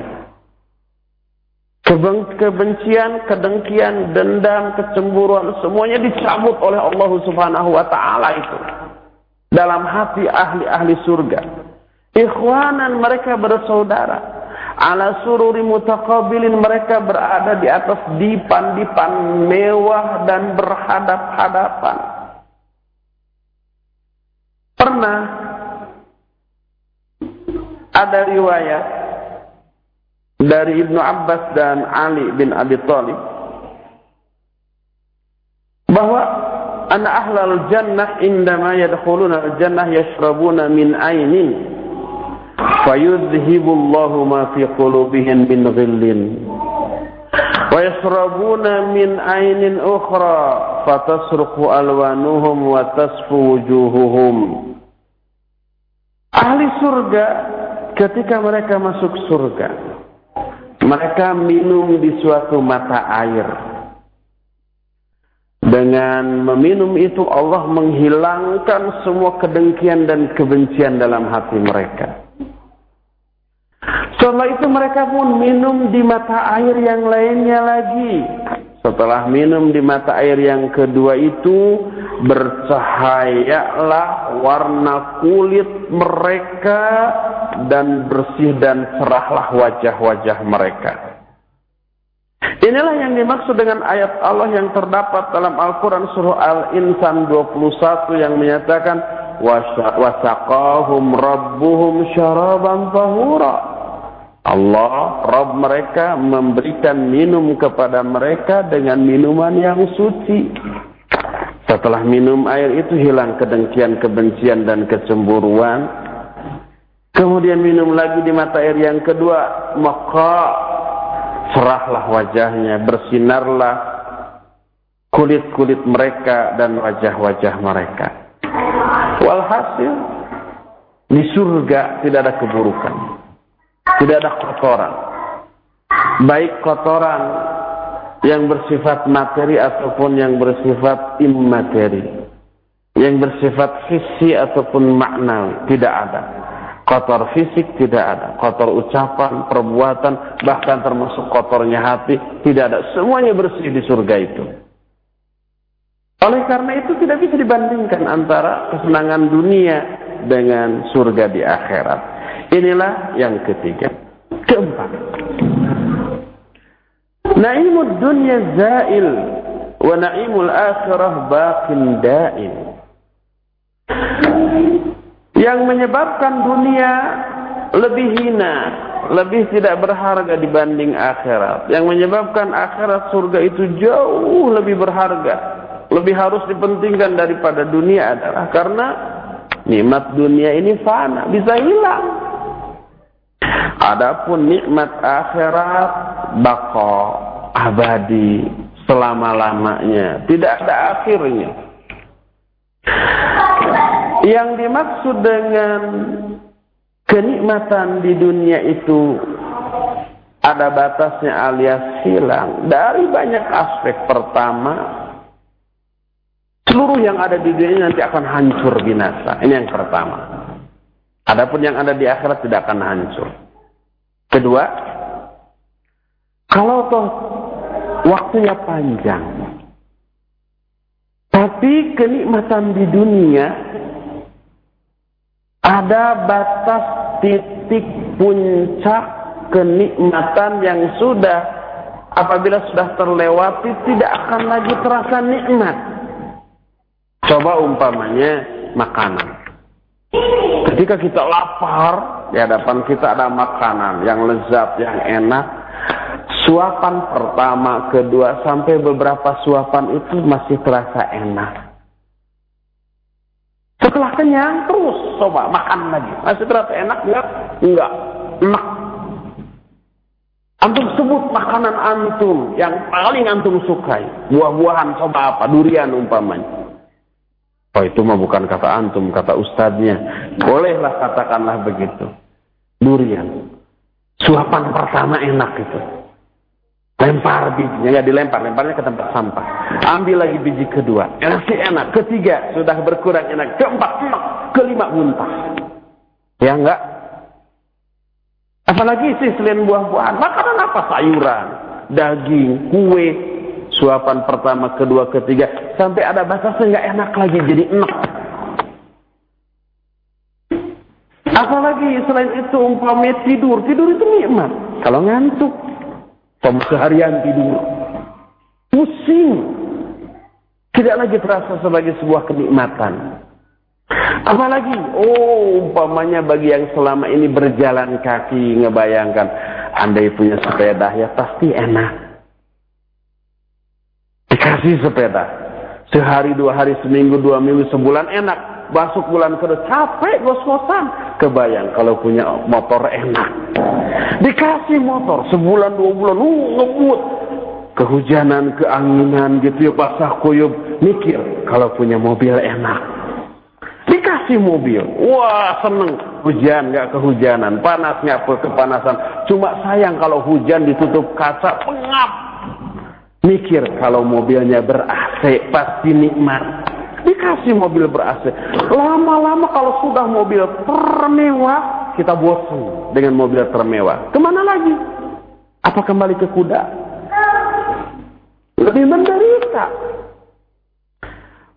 Keben kebencian, kedengkian, dendam, kecemburuan semuanya dicabut oleh Allah Subhanahu wa taala itu. Dalam hati ahli-ahli surga. Ikhwanan mereka bersaudara ala sururi mutaqabilin mereka berada di atas dipan-dipan mewah dan berhadap-hadapan. Pernah ada riwayat dari Ibnu Abbas dan Ali bin Abi Thalib bahwa anak ahlal jannah indama yadkhuluna al-jannah yashrabuna min ainin fayudhibullahu ma fi qulubihim min ghillin. Wa yasrabuna min ainin ukhra fatasruqu alwanuhum wa tasfu wujuhuhum. Ahli surga ketika mereka masuk surga mereka minum di suatu mata air. Dengan meminum itu Allah menghilangkan semua kedengkian dan kebencian dalam hati mereka. Setelah itu mereka pun minum di mata air yang lainnya lagi. Setelah minum di mata air yang kedua itu, bercahayalah warna kulit mereka dan bersih dan cerahlah wajah-wajah mereka. Inilah yang dimaksud dengan ayat Allah yang terdapat dalam Al-Quran surah Al-Insan 21 yang menyatakan wasaqahum rabbuhum syaraban tahura Allah, Rabb mereka memberikan minum kepada mereka dengan minuman yang suci. Setelah minum air itu hilang kedengkian, kebencian dan kecemburuan. Kemudian minum lagi di mata air yang kedua, maka cerahlah wajahnya, bersinarlah kulit-kulit mereka dan wajah-wajah mereka. Walhasil, di surga tidak ada keburukan. Tidak ada kotoran. Baik kotoran yang bersifat materi ataupun yang bersifat immateri. Yang bersifat visi ataupun makna tidak ada. Kotor fisik tidak ada. Kotor ucapan, perbuatan, bahkan termasuk kotornya hati tidak ada. Semuanya bersih di surga itu. Oleh karena itu tidak bisa dibandingkan antara kesenangan dunia dengan surga di akhirat. Inilah yang ketiga. Keempat. Naimud dunya zail wa naimul akhirah baqin daim. Yang menyebabkan dunia lebih hina, lebih tidak berharga dibanding akhirat. Yang menyebabkan akhirat surga itu jauh lebih berharga, lebih harus dipentingkan daripada dunia adalah karena nikmat dunia ini fana, bisa hilang. Adapun nikmat akhirat bako abadi selama-lamanya, tidak ada akhirnya. Yang dimaksud dengan kenikmatan di dunia itu ada batasnya alias hilang dari banyak aspek. Pertama, seluruh yang ada di dunia nanti akan hancur binasa. Ini yang pertama. Adapun yang ada di akhirat tidak akan hancur. Kedua, kalau toh waktunya panjang, tapi kenikmatan di dunia ada batas titik puncak kenikmatan yang sudah apabila sudah terlewati tidak akan lagi terasa nikmat. Coba umpamanya makanan. Ketika kita lapar, di hadapan kita ada makanan yang lezat, yang enak. Suapan pertama, kedua, sampai beberapa suapan itu masih terasa enak. Setelah kenyang terus coba makan lagi. Masih terasa enak enggak? Enggak. Enak. Antum sebut makanan antum yang paling antum sukai. Buah-buahan coba apa? Durian umpamanya. Oh itu mah bukan kata antum, kata ustadznya. Bolehlah katakanlah begitu. Durian. Suapan pertama enak itu. Lempar bijinya, ya dilempar, lemparnya ke tempat sampah. Ambil lagi biji kedua, enak sih enak. Ketiga, sudah berkurang enak. Keempat, enak. Kelima, muntah. Ya enggak? Apalagi sih selain buah-buahan, makanan apa? Sayuran, daging, kue, suapan pertama, kedua, ketiga, sampai ada batasnya nggak enak lagi, jadi enak. Apalagi selain itu umpamanya tidur, tidur itu nikmat. Kalau ngantuk, Tom seharian tidur. Pusing. Tidak lagi terasa sebagai sebuah kenikmatan. Apalagi, oh umpamanya bagi yang selama ini berjalan kaki, ngebayangkan. Andai punya sepeda ya pasti enak. Dikasih sepeda. Sehari, dua hari, seminggu, dua minggu, sebulan enak. Masuk bulan kedua, capek, gos-gosan. Kebayang kalau punya motor enak. Dikasih motor sebulan dua bulan, uh, ngebut. Kehujanan, keanginan gitu ya basah kuyup. Mikir kalau punya mobil enak. Dikasih mobil, wah seneng. Hujan nggak kehujanan, panasnya kepanasan. Cuma sayang kalau hujan ditutup kaca, pengap. Mikir kalau mobilnya ber-AC pasti nikmat. Dikasih mobil ber-AC. Lama-lama kalau sudah mobil termewah, kita bosan dengan mobil termewah. Ke mana lagi? Apa kembali ke kuda? Lebih menderita.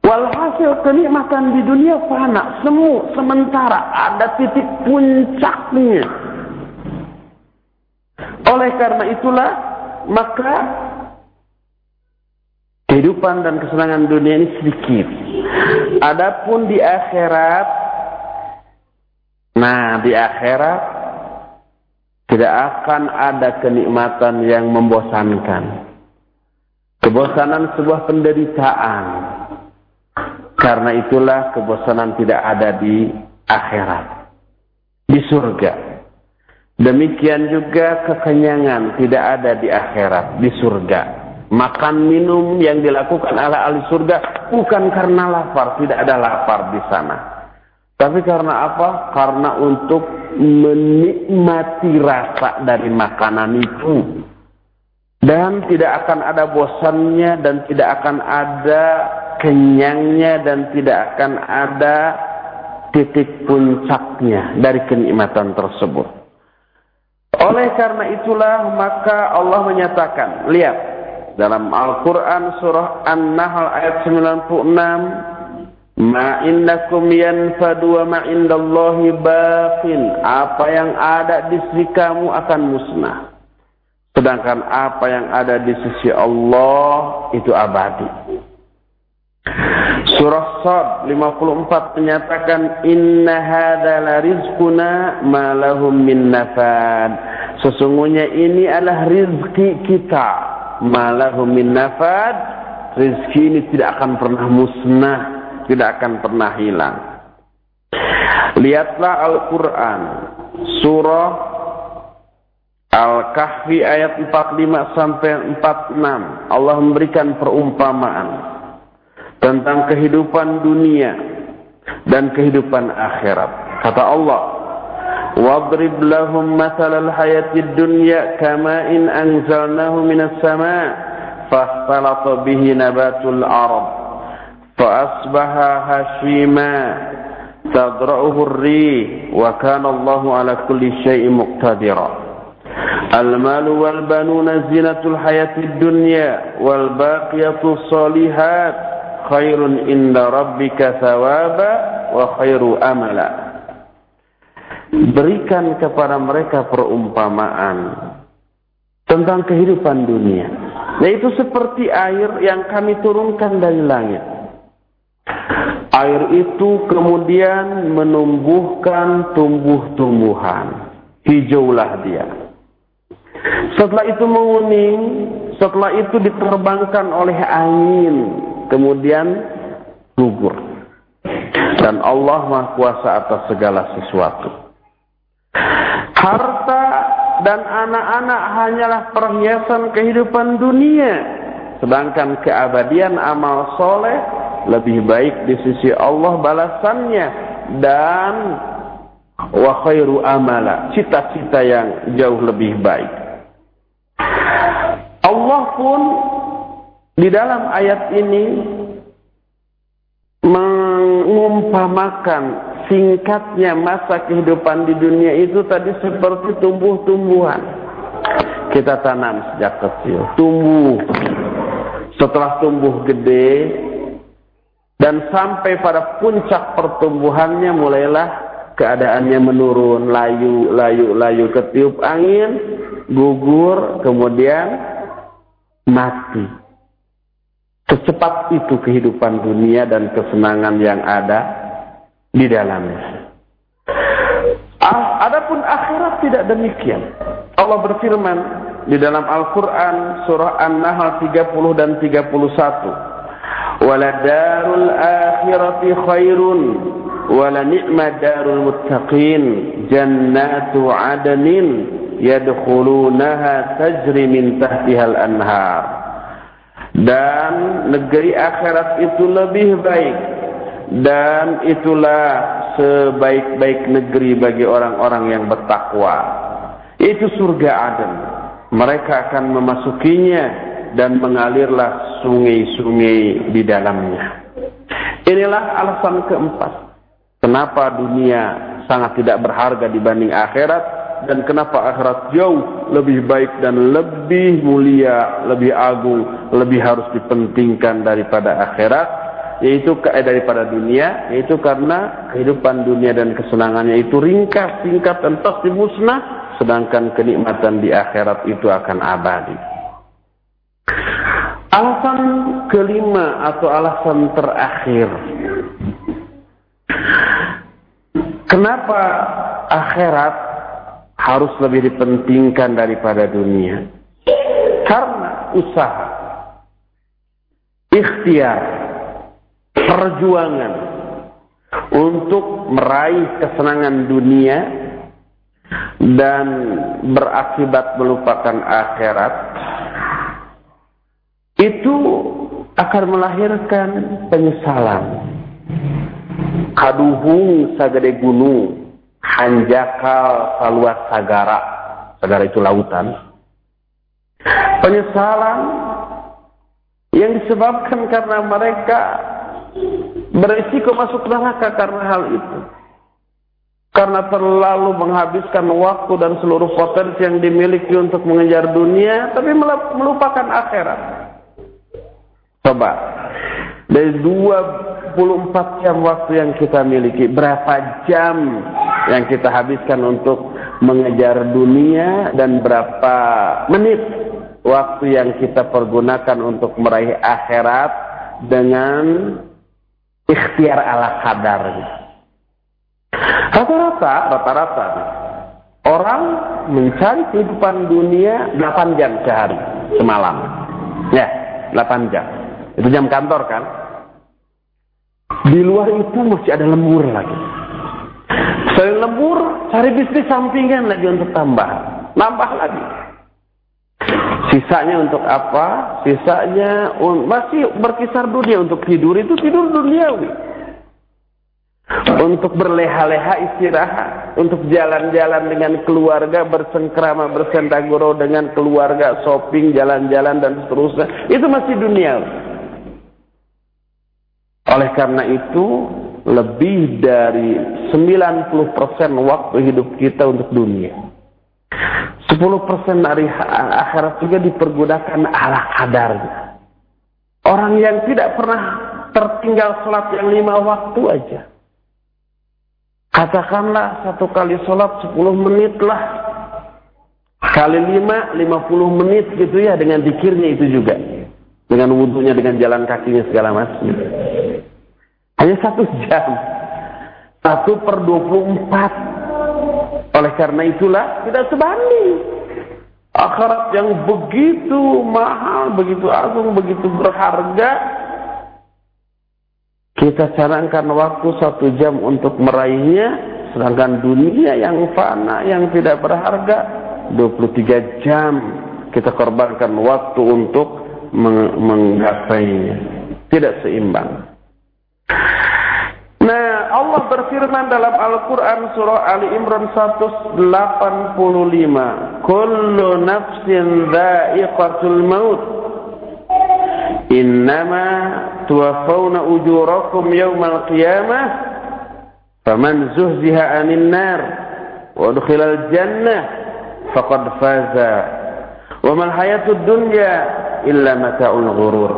Walhasil kenikmatan di dunia fana, semu, sementara ada titik puncaknya. Oleh karena itulah, maka kehidupan dan kesenangan dunia ini sedikit. Adapun di akhirat Nah, di akhirat tidak akan ada kenikmatan yang membosankan. Kebosanan sebuah penderitaan. Karena itulah kebosanan tidak ada di akhirat. Di surga. Demikian juga kekenyangan tidak ada di akhirat, di surga. Makan minum yang dilakukan oleh ahli surga bukan karena lapar, tidak ada lapar di sana tapi karena apa? Karena untuk menikmati rasa dari makanan itu. Dan tidak akan ada bosannya dan tidak akan ada kenyangnya dan tidak akan ada titik puncaknya dari kenikmatan tersebut. Oleh karena itulah maka Allah menyatakan, lihat dalam Al-Quran surah An-Nahl ayat 96 Ma innakum yanfadu wa ma indallahi baqin. Apa yang ada di sisi kamu akan musnah. Sedangkan apa yang ada di sisi Allah itu abadi. Surah Sad 54 menyatakan inna hadza la rizquna ma lahum min nafad. Sesungguhnya ini adalah rizki kita. Ma lahum min nafad. Rizki ini tidak akan pernah musnah tidak akan pernah hilang. Lihatlah Al-Quran, surah Al-Kahfi ayat 45 sampai 46. Allah memberikan perumpamaan tentang kehidupan dunia dan kehidupan akhirat. Kata Allah, وَاضْرِبْ لَهُمْ مَثَلَ الْحَيَاةِ الدُّنْيَا كَمَاءٍ أَنْزَلْنَاهُ مِنَ السَّمَاءِ فَاخْتَلَطَ بِهِ نَبَاتُ الْأَرْضِ فأصبح هشيما تضرعه الريح وكان الله على كل شيء مقتدرا المال والبنون زينة الحياة الدنيا والباقية الصالحات خير عند ربك ثوابا وخير أملا Berikan kepada mereka perumpamaan tentang kehidupan dunia. Yaitu seperti air yang kami turunkan dari langit Air itu kemudian menumbuhkan tumbuh-tumbuhan. Hijaulah dia. Setelah itu menguning, setelah itu diterbangkan oleh angin, kemudian gugur. Dan Allah Maha Kuasa atas segala sesuatu. Harta dan anak-anak hanyalah perhiasan kehidupan dunia. Sedangkan keabadian amal soleh lebih baik di sisi Allah balasannya dan wa khairu amala cita-cita yang jauh lebih baik. Allah pun di dalam ayat ini mengumpamakan singkatnya masa kehidupan di dunia itu tadi seperti tumbuh-tumbuhan. Kita tanam sejak kecil, tumbuh. Setelah tumbuh gede dan sampai pada puncak pertumbuhannya mulailah keadaannya menurun, layu, layu, layu ketiup angin, gugur, kemudian mati. Secepat itu kehidupan dunia dan kesenangan yang ada di dalamnya. Ah, adapun akhirat tidak demikian. Allah berfirman di dalam Al-Quran surah An-Nahl 30 dan 31. Waladarul akhirati khairun darul muttaqin jannatu adnin yadkhulunaha tajri min tahtihal anhar dan negeri akhirat itu lebih baik dan itulah sebaik-baik negeri bagi orang-orang yang bertakwa. Itu surga Aden mereka akan memasukinya dan mengalirlah sungai-sungai di dalamnya. Inilah alasan keempat kenapa dunia sangat tidak berharga dibanding akhirat dan kenapa akhirat jauh lebih baik dan lebih mulia, lebih agung, lebih harus dipentingkan daripada akhirat, yaitu eh, daripada dunia, yaitu karena kehidupan dunia dan kesenangannya itu ringkas, singkat dan pasti musnah, sedangkan kenikmatan di akhirat itu akan abadi. Alasan kelima atau alasan terakhir. Kenapa akhirat harus lebih dipentingkan daripada dunia. Karena usaha, ikhtiar, perjuangan untuk meraih kesenangan dunia dan berakibat melupakan akhirat itu akan melahirkan penyesalan. Kaduhung sagede gunung Hanjakal Saluat Sagara. Sagara itu lautan. Penyesalan yang disebabkan karena mereka berisiko masuk neraka karena hal itu. Karena terlalu menghabiskan waktu dan seluruh potensi yang dimiliki untuk mengejar dunia, tapi melupakan akhirat. Coba, dari 24 jam waktu yang kita miliki, berapa jam yang kita habiskan untuk mengejar dunia dan berapa menit waktu yang kita pergunakan untuk meraih akhirat dengan ikhtiar ala kadar. Rata-rata, rata-rata orang mencari kehidupan dunia 8 jam sehari semalam. Ya, 8 jam. Itu jam kantor kan? Di luar itu masih ada lembur lagi. Selain lembur, cari bisnis sampingan lagi untuk tambah. Nambah lagi. Sisanya untuk apa? Sisanya masih berkisar dunia untuk tidur itu tidur duniawi. Untuk berleha-leha istirahat, untuk jalan-jalan dengan keluarga, bersengkrama, bersendaguro dengan keluarga, shopping, jalan-jalan dan seterusnya, itu masih duniawi. Oleh karena itu, lebih dari 90% waktu hidup kita untuk dunia. 10% dari akhirat juga dipergunakan ala kadarnya. Orang yang tidak pernah tertinggal sholat yang lima waktu aja. Katakanlah satu kali sholat 10 menit lah. Kali lima, 50 menit gitu ya dengan dikirnya itu juga. Dengan wudhunya, dengan jalan kakinya segala macam. Hanya satu jam. Satu per 24. Oleh karena itulah tidak sebanding. Akhirat yang begitu mahal, begitu agung, begitu berharga. Kita canangkan waktu satu jam untuk meraihnya, sedangkan dunia yang fana, yang tidak berharga, 23 jam kita korbankan waktu untuk menggapainya. Tidak seimbang. Nah, Allah berfirman dalam Al-Quran surah Ali Imran 185. Kullu nafsin dha'iqatul maut. Innama tuwaffawna ujurakum yawmal qiyamah. Faman zuhziha anin nar. Wa jannah. Faqad faza. Wa mal hayatud dunya illa mata'ul ghurur.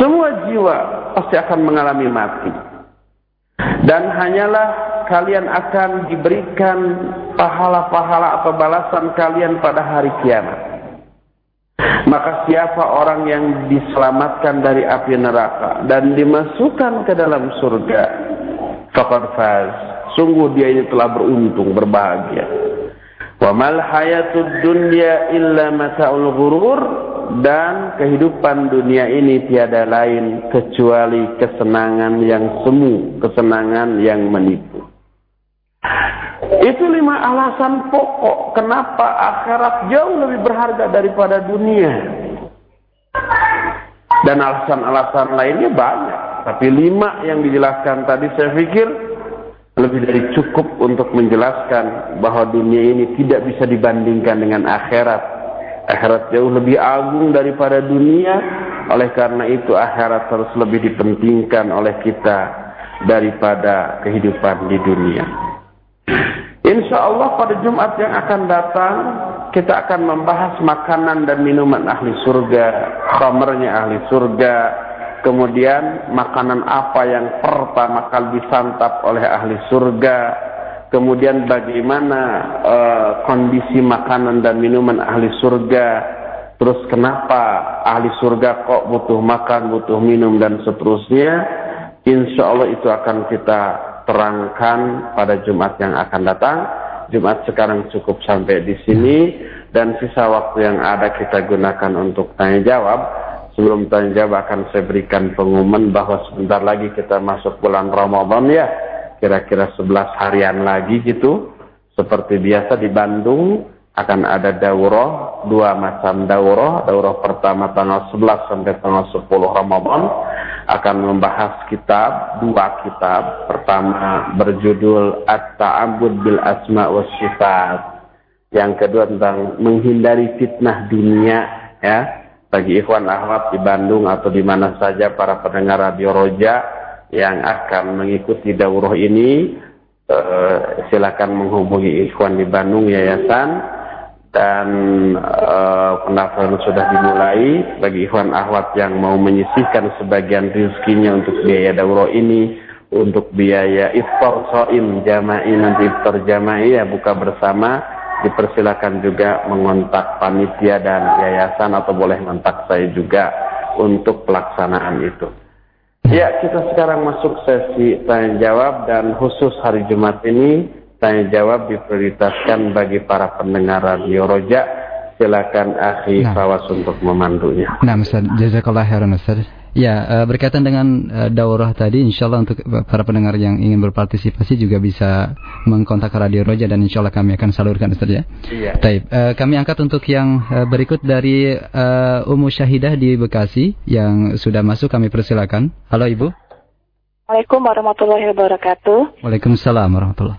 Semua jiwa pasti akan mengalami mati dan hanyalah kalian akan diberikan pahala-pahala atau balasan kalian pada hari kiamat. Maka siapa orang yang diselamatkan dari api neraka dan dimasukkan ke dalam surga, faqad faz. Sungguh dia ini telah beruntung, berbahagia. Wa mal hayatud dunya illa mata'ul ghurur dan kehidupan dunia ini tiada lain kecuali kesenangan yang semu, kesenangan yang menipu. Itu lima alasan pokok kenapa akhirat jauh lebih berharga daripada dunia. Dan alasan-alasan lainnya banyak. Tapi lima yang dijelaskan tadi saya pikir lebih dari cukup untuk menjelaskan bahwa dunia ini tidak bisa dibandingkan dengan akhirat. Akhirat jauh lebih agung daripada dunia. Oleh karena itu akhirat harus lebih dipentingkan oleh kita daripada kehidupan di dunia. Insya Allah pada Jumat yang akan datang kita akan membahas makanan dan minuman ahli surga khamernya ahli surga kemudian makanan apa yang pertama kali disantap oleh ahli surga kemudian bagaimana uh, kondisi makanan dan minuman ahli surga, terus kenapa ahli surga kok butuh makan, butuh minum dan seterusnya, insya Allah itu akan kita terangkan pada Jumat yang akan datang. Jumat sekarang cukup sampai di sini dan sisa waktu yang ada kita gunakan untuk tanya jawab. Sebelum tanya jawab akan saya berikan pengumuman bahwa sebentar lagi kita masuk bulan Ramadan ya kira-kira 11 harian lagi gitu. Seperti biasa di Bandung akan ada daurah, dua macam daurah. Daurah pertama tanggal 11 sampai tanggal 10 Ramadan akan membahas kitab, dua kitab. Pertama berjudul At-Ta'abud bil Asma wa Sifat. Yang kedua tentang menghindari fitnah dunia ya bagi ikhwan ahwat di Bandung atau di mana saja para pendengar radio Roja yang akan mengikuti daurah ini uh, silakan menghubungi Ikhwan di Bandung Yayasan. Dan uh, pendaftaran sudah dimulai. Bagi Ikhwan Ahwat yang mau menyisihkan sebagian rezekinya untuk biaya daurah ini untuk biaya iftar soim jama'i nanti iftar jama'i ya buka bersama dipersilakan juga mengontak panitia dan yayasan atau boleh mengontak saya juga untuk pelaksanaan itu. Ya, kita sekarang masuk sesi tanya jawab dan khusus hari Jumat ini tanya jawab diprioritaskan bagi para pendengar radio Roja. Silakan Akhi nah. Fawas untuk memandunya. Nah, Ustaz, jazakallah khairan Ustaz. Ya, uh, berkaitan dengan uh, daurah tadi, insya Allah untuk para pendengar yang ingin berpartisipasi juga bisa mengkontak Radio Roja dan insya Allah kami akan salurkan Ustaz ya. Iya. Taib. Uh, kami angkat untuk yang berikut dari Umu Syahidah di Bekasi yang sudah masuk kami persilakan. Halo Ibu. Assalamualaikum warahmatullahi wabarakatuh. Waalaikumsalam warahmatullahi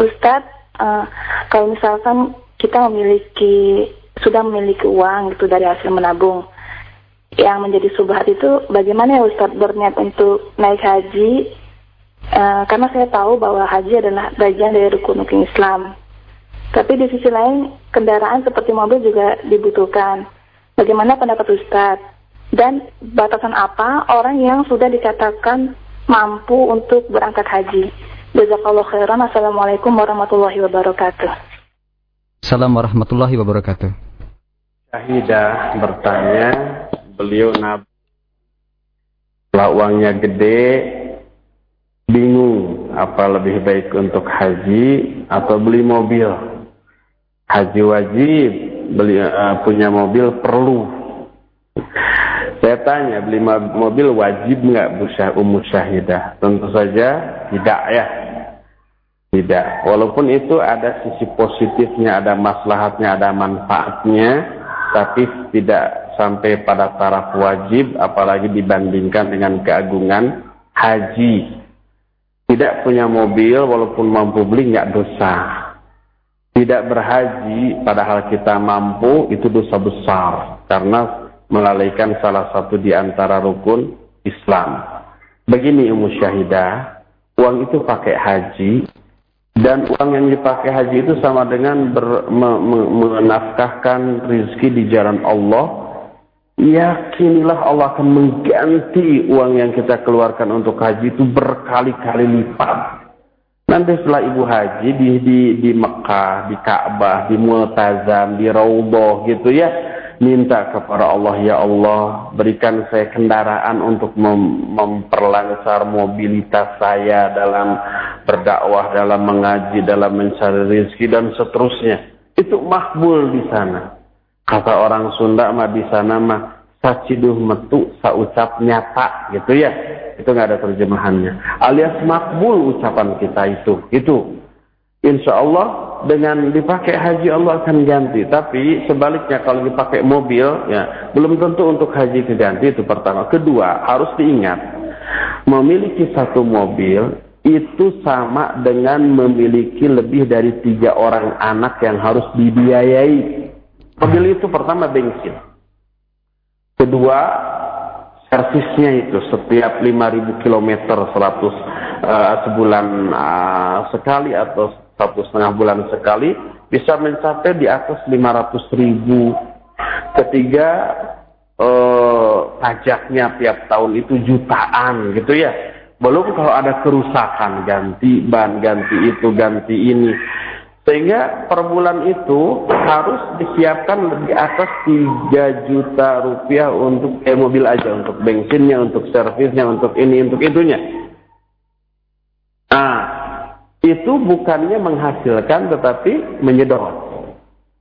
Ustadz, uh, kalau misalkan kita memiliki sudah memiliki uang gitu dari hasil menabung, yang menjadi subhat itu bagaimana ya Ustadz berniat untuk naik haji uh, karena saya tahu bahwa haji adalah bagian dari rukun-rukun Islam. Tapi di sisi lain kendaraan seperti mobil juga dibutuhkan. Bagaimana pendapat Ustadz? Dan batasan apa orang yang sudah dikatakan mampu untuk berangkat haji? Jazakallah khairan. Assalamualaikum warahmatullahi wabarakatuh. Assalamualaikum warahmatullahi wabarakatuh. Syahidah bertanya, beliau nabi kalau uangnya gede bingung apa lebih baik untuk haji atau beli mobil haji wajib beli uh, punya mobil perlu Saya tanya, beli mobil wajib nggak umur syahidah? Tentu saja tidak ya. Tidak. Walaupun itu ada sisi positifnya, ada maslahatnya, ada manfaatnya, tapi tidak sampai pada taraf wajib, apalagi dibandingkan dengan keagungan haji. Tidak punya mobil, walaupun mampu beli, nggak dosa. Tidak berhaji, padahal kita mampu, itu dosa besar. Karena melalaikan salah satu di antara rukun Islam. Begini umum syahidah, uang itu pakai haji, dan uang yang dipakai haji itu sama dengan ber, me, me, menafkahkan rizki di jalan Allah. Yakinilah Allah akan mengganti uang yang kita keluarkan untuk haji itu berkali-kali lipat. Nanti setelah ibu haji di, di, di Mekah, di Ka'bah, di Multazam, di Raudhah gitu ya minta kepada Allah ya Allah berikan saya kendaraan untuk mem memperlancar mobilitas saya dalam berdakwah dalam mengaji dalam mencari rezeki dan seterusnya itu makbul di sana kata orang Sunda mah di sana mah saciduh metu saucap nyata gitu ya itu nggak ada terjemahannya alias makbul ucapan kita itu itu insya Allah dengan dipakai haji Allah akan ganti. Tapi sebaliknya kalau dipakai mobil, ya belum tentu untuk haji keganti itu pertama. Kedua harus diingat memiliki satu mobil itu sama dengan memiliki lebih dari tiga orang anak yang harus dibiayai. Mobil itu pertama bensin. Kedua servisnya itu setiap 5000 km 100 uh, sebulan uh, sekali atau satu setengah bulan sekali bisa mencapai di atas 500 ribu. Ketiga, eh, pajaknya tiap tahun itu jutaan gitu ya. Belum kalau ada kerusakan, ganti ban, ganti itu, ganti ini. Sehingga per bulan itu harus disiapkan di atas 3 juta rupiah untuk eh, mobil aja, untuk bensinnya, untuk servisnya, untuk ini, untuk itunya. Nah, itu bukannya menghasilkan tetapi menyedot.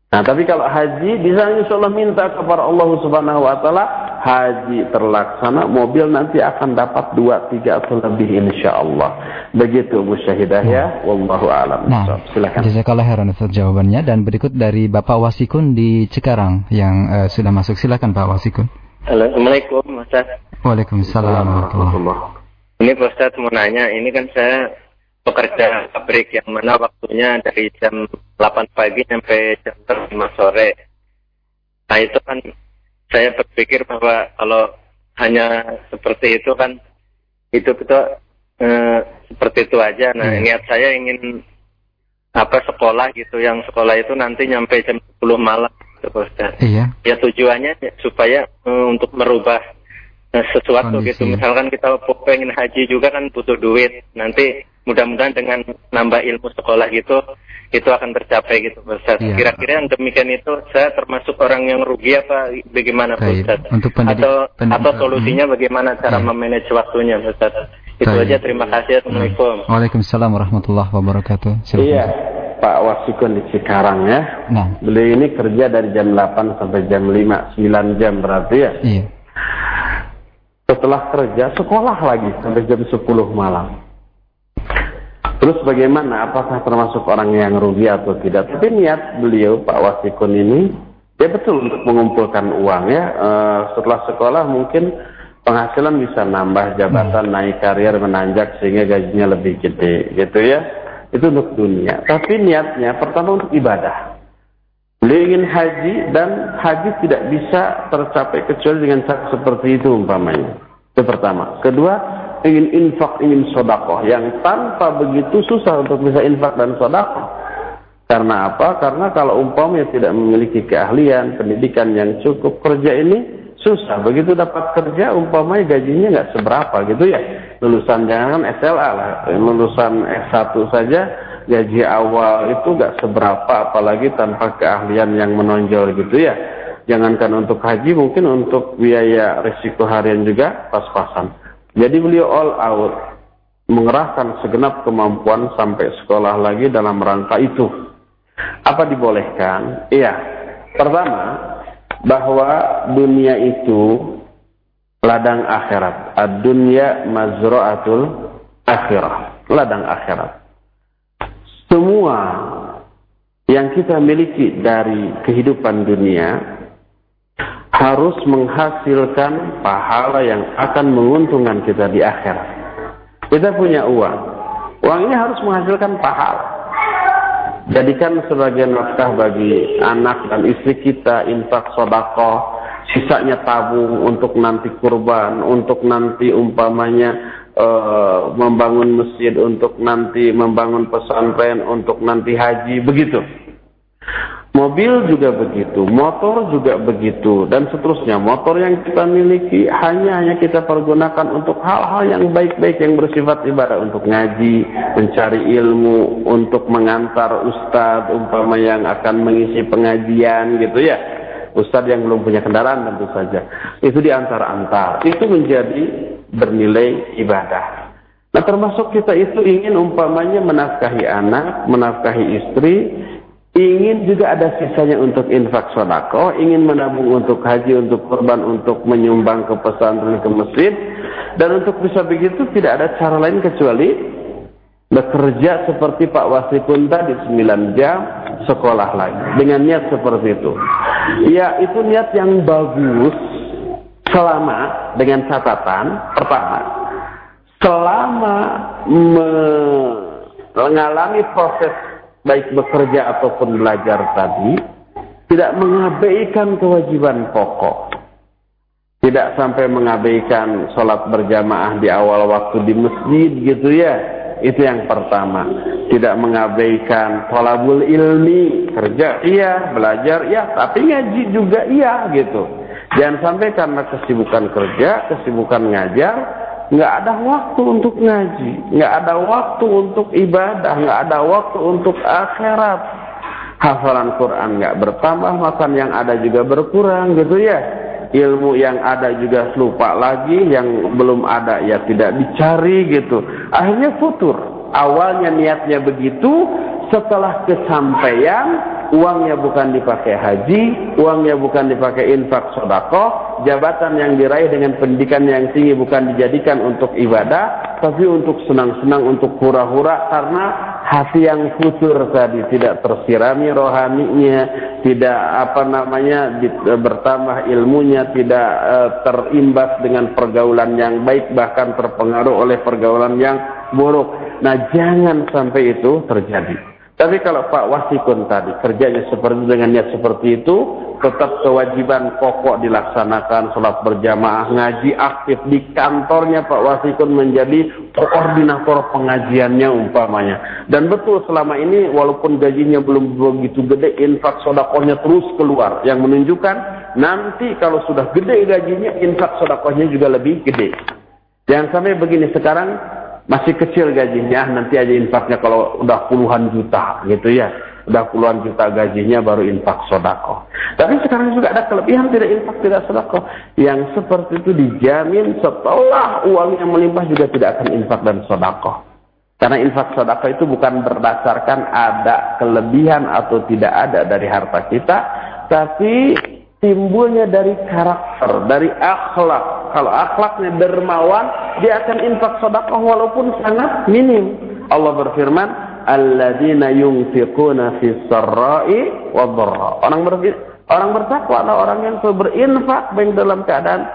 Nah, tapi kalau haji bisa insya Allah minta kepada Allah Subhanahu Wa Taala haji terlaksana, mobil nanti akan dapat dua tiga atau lebih insya Allah. Begitu musyahidah ya, wallahu alam. Nah, silakan. Jazakallah khairan atas jawabannya dan berikut dari Bapak Wasikun di Cikarang yang uh, sudah masuk. Silakan Pak Wasikun. Assalamualaikum, Ustaz. Waalaikumsalam warahmatullahi Ini Ustaz mau nanya, ini kan saya pekerja pabrik yang mana waktunya dari jam 8 pagi sampai jam 5 sore. Nah itu kan saya berpikir bahwa kalau hanya seperti itu kan itu itu eh, seperti itu aja. Nah hmm. niat saya ingin apa sekolah gitu yang sekolah itu nanti nyampe jam 10 malam gitu Iya. Ya tujuannya supaya eh, untuk merubah eh, sesuatu Kondisi. gitu. Misalkan kita pengen haji juga kan butuh duit. Nanti mudah-mudahan dengan nambah ilmu sekolah gitu itu akan tercapai gitu Ustaz. Iya. Kira-kira yang demikian itu saya termasuk orang yang rugi apa bagaimana Baik. Ustaz? Untuk pendidik, atau pendidik, atau solusinya hmm. bagaimana cara iya. memanage waktunya Ustaz? Itu Baik. aja terima kasih Assalamualaikum. Waalaikumsalam warahmatullahi wabarakatuh. Silakan. Iya. Pak Wasikun di Cikarang ya. Nah. Beliau ini kerja dari jam 8 sampai jam 5, 9 jam berarti ya. Iya. Setelah kerja sekolah lagi sampai jam 10 malam. Terus bagaimana? Apakah termasuk orang yang rugi atau tidak? Tapi niat beliau Pak Wasikun ini ya betul untuk mengumpulkan uang ya. E, setelah sekolah mungkin penghasilan bisa nambah jabatan, hmm. naik karier, menanjak sehingga gajinya lebih gede, gitu ya. Itu untuk dunia. Tapi niatnya pertama untuk ibadah. Beliau ingin haji dan haji tidak bisa tercapai kecuali dengan cara seperti itu umpamanya. Itu pertama. Kedua, ingin infak, ingin sodakoh. Yang tanpa begitu susah untuk bisa infak dan sodakoh. Karena apa? Karena kalau umpamanya tidak memiliki keahlian, pendidikan yang cukup, kerja ini susah. Begitu dapat kerja, umpamanya gajinya nggak seberapa gitu ya. Lulusan jangan SLA lah, lulusan S1 saja gaji awal itu nggak seberapa, apalagi tanpa keahlian yang menonjol gitu ya. Jangankan untuk haji, mungkin untuk biaya risiko harian juga pas-pasan. Jadi beliau all out mengerahkan segenap kemampuan sampai sekolah lagi dalam rangka itu. Apa dibolehkan? Iya. Pertama, bahwa dunia itu ladang akhirat. Ad-dunya mazra'atul akhirah. Ladang akhirat. Semua yang kita miliki dari kehidupan dunia harus menghasilkan pahala yang akan menguntungkan kita di akhirat. Kita punya uang. Uang ini harus menghasilkan pahala. Jadikan sebagian nafkah bagi anak dan istri kita, infak sodakoh, sisanya tabung untuk nanti kurban, untuk nanti umpamanya uh, membangun masjid, untuk nanti membangun pesantren, untuk nanti haji, begitu. Mobil juga begitu, motor juga begitu, dan seterusnya. Motor yang kita miliki hanya hanya kita pergunakan untuk hal-hal yang baik-baik yang bersifat ibadah untuk ngaji, mencari ilmu, untuk mengantar ustadz umpama yang akan mengisi pengajian gitu ya. Ustadz yang belum punya kendaraan tentu saja. Itu diantar-antar. Itu menjadi bernilai ibadah. Nah termasuk kita itu ingin umpamanya menafkahi anak, menafkahi istri, ingin juga ada sisanya untuk infak sodako, ingin menabung untuk haji, untuk korban, untuk menyumbang ke pesantren, ke masjid, dan untuk bisa begitu tidak ada cara lain kecuali bekerja seperti Pak Wasikun tadi 9 jam sekolah lagi dengan niat seperti itu. Ya itu niat yang bagus selama dengan catatan pertama selama mengalami proses baik bekerja ataupun belajar tadi tidak mengabaikan kewajiban pokok. Tidak sampai mengabaikan sholat berjamaah di awal waktu di masjid gitu ya. Itu yang pertama. Tidak mengabaikan tolabul ilmi. Kerja iya, belajar iya, tapi ngaji juga iya gitu. Jangan sampai karena kesibukan kerja, kesibukan ngajar, nggak ada waktu untuk ngaji, nggak ada waktu untuk ibadah, nggak ada waktu untuk akhirat. Hafalan Quran nggak bertambah, makan yang ada juga berkurang gitu ya. Ilmu yang ada juga lupa lagi, yang belum ada ya tidak dicari gitu. Akhirnya futur. Awalnya niatnya begitu, setelah kesampaian uangnya bukan dipakai haji, uangnya bukan dipakai infak sodako, jabatan yang diraih dengan pendidikan yang tinggi bukan dijadikan untuk ibadah, tapi untuk senang-senang, untuk hura-hura karena hati yang futur tadi tidak tersirami rohaninya, tidak apa namanya bertambah ilmunya, tidak uh, terimbas dengan pergaulan yang baik bahkan terpengaruh oleh pergaulan yang buruk. Nah, jangan sampai itu terjadi. Tapi kalau Pak Wasikun tadi kerjanya seperti dengan niat seperti itu, tetap kewajiban pokok dilaksanakan, sholat berjamaah, ngaji aktif di kantornya Pak Wasikun menjadi koordinator pengajiannya umpamanya. Dan betul selama ini walaupun gajinya belum begitu gede, infak sodakohnya terus keluar. Yang menunjukkan nanti kalau sudah gede gajinya, infak sodakohnya juga lebih gede. Jangan sampai begini sekarang masih kecil gajinya, nanti aja infaknya kalau udah puluhan juta gitu ya. Udah puluhan juta gajinya baru infak sodako. Tapi sekarang juga ada kelebihan tidak infak tidak sodako. Yang seperti itu dijamin setelah uang yang melimpah juga tidak akan infak dan sodako. Karena infak sodako itu bukan berdasarkan ada kelebihan atau tidak ada dari harta kita. Tapi timbulnya dari karakter, dari akhlak. Kalau akhlaknya dermawan, dia akan infak sedekah walaupun sangat minim. Allah berfirman, "Alladzina yunfiquna fis sarra'i wad Orang orang bertakwa adalah orang yang berinfak baik dalam keadaan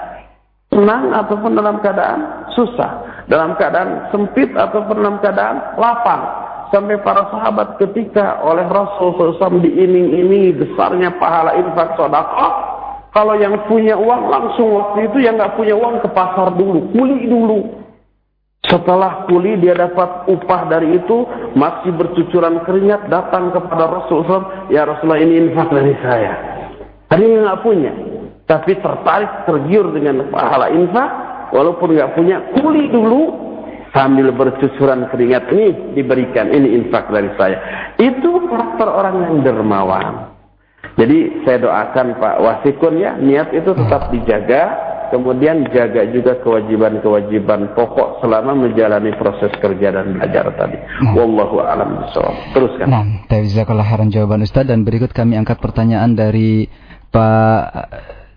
senang ataupun dalam keadaan susah, dalam keadaan sempit ataupun dalam keadaan lapang sampai para sahabat ketika oleh Rasul SAW diiming-imingi besarnya pahala infak sedekah kalau yang punya uang langsung waktu itu yang nggak punya uang ke pasar dulu kuli dulu. Setelah kuli dia dapat upah dari itu masih bercucuran keringat datang kepada Rasul SAW ya Rasulullah ini infak dari saya. Tadi nggak punya tapi tertarik tergiur dengan pahala infak walaupun nggak punya kuli dulu sambil bercucuran keringat ini diberikan ini infak dari saya itu karakter orang yang dermawan jadi saya doakan Pak Wasikun ya niat itu tetap dijaga kemudian jaga juga kewajiban-kewajiban pokok selama menjalani proses kerja dan belajar tadi. Nah. Wallahu a'lam bishawab. Teruskan. Nah, jazakallah khairan jawaban Ustaz dan berikut kami angkat pertanyaan dari Pak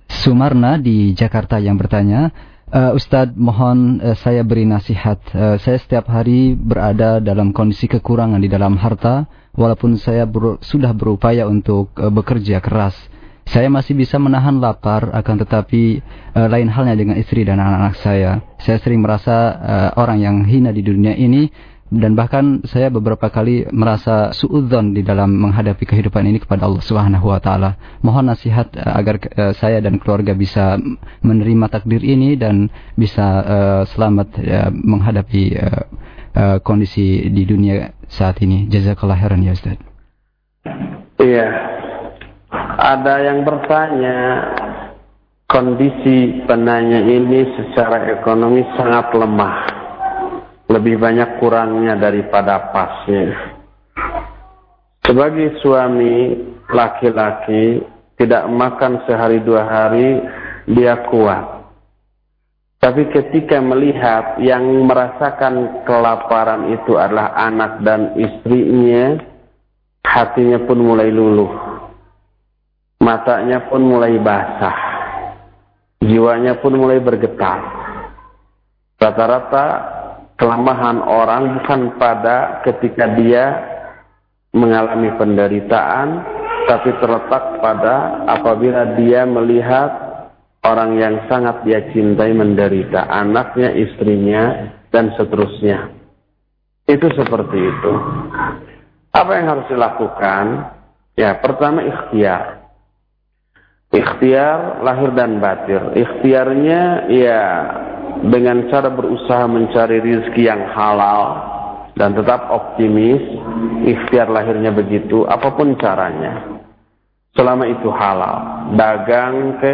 Sumarna di Jakarta yang bertanya, Uh, Ustadz, mohon uh, saya beri nasihat. Uh, saya setiap hari berada dalam kondisi kekurangan di dalam harta, walaupun saya ber sudah berupaya untuk uh, bekerja keras. Saya masih bisa menahan lapar, akan tetapi uh, lain halnya dengan istri dan anak-anak saya. Saya sering merasa uh, orang yang hina di dunia ini dan bahkan saya beberapa kali merasa suudzon di dalam menghadapi kehidupan ini kepada Allah Subhanahu wa taala. Mohon nasihat uh, agar uh, saya dan keluarga bisa menerima takdir ini dan bisa uh, selamat uh, menghadapi kondisi di dunia saat ini. Jazakallah khairan ya Ustaz. Iya. Ada yang bertanya kondisi penanya ini secara ekonomi sangat lemah lebih banyak kurangnya daripada pasnya. Sebagai suami laki-laki tidak makan sehari dua hari dia kuat. Tapi ketika melihat yang merasakan kelaparan itu adalah anak dan istrinya, hatinya pun mulai luluh. Matanya pun mulai basah. Jiwanya pun mulai bergetar. Rata-rata kelemahan orang bukan pada ketika dia mengalami penderitaan, tapi terletak pada apabila dia melihat orang yang sangat dia cintai menderita, anaknya, istrinya, dan seterusnya. Itu seperti itu. Apa yang harus dilakukan? Ya, pertama ikhtiar. Ikhtiar lahir dan batin. Ikhtiarnya ya dengan cara berusaha mencari rezeki yang halal dan tetap optimis, ikhtiar lahirnya begitu, apa pun caranya. Selama itu halal, dagang ke,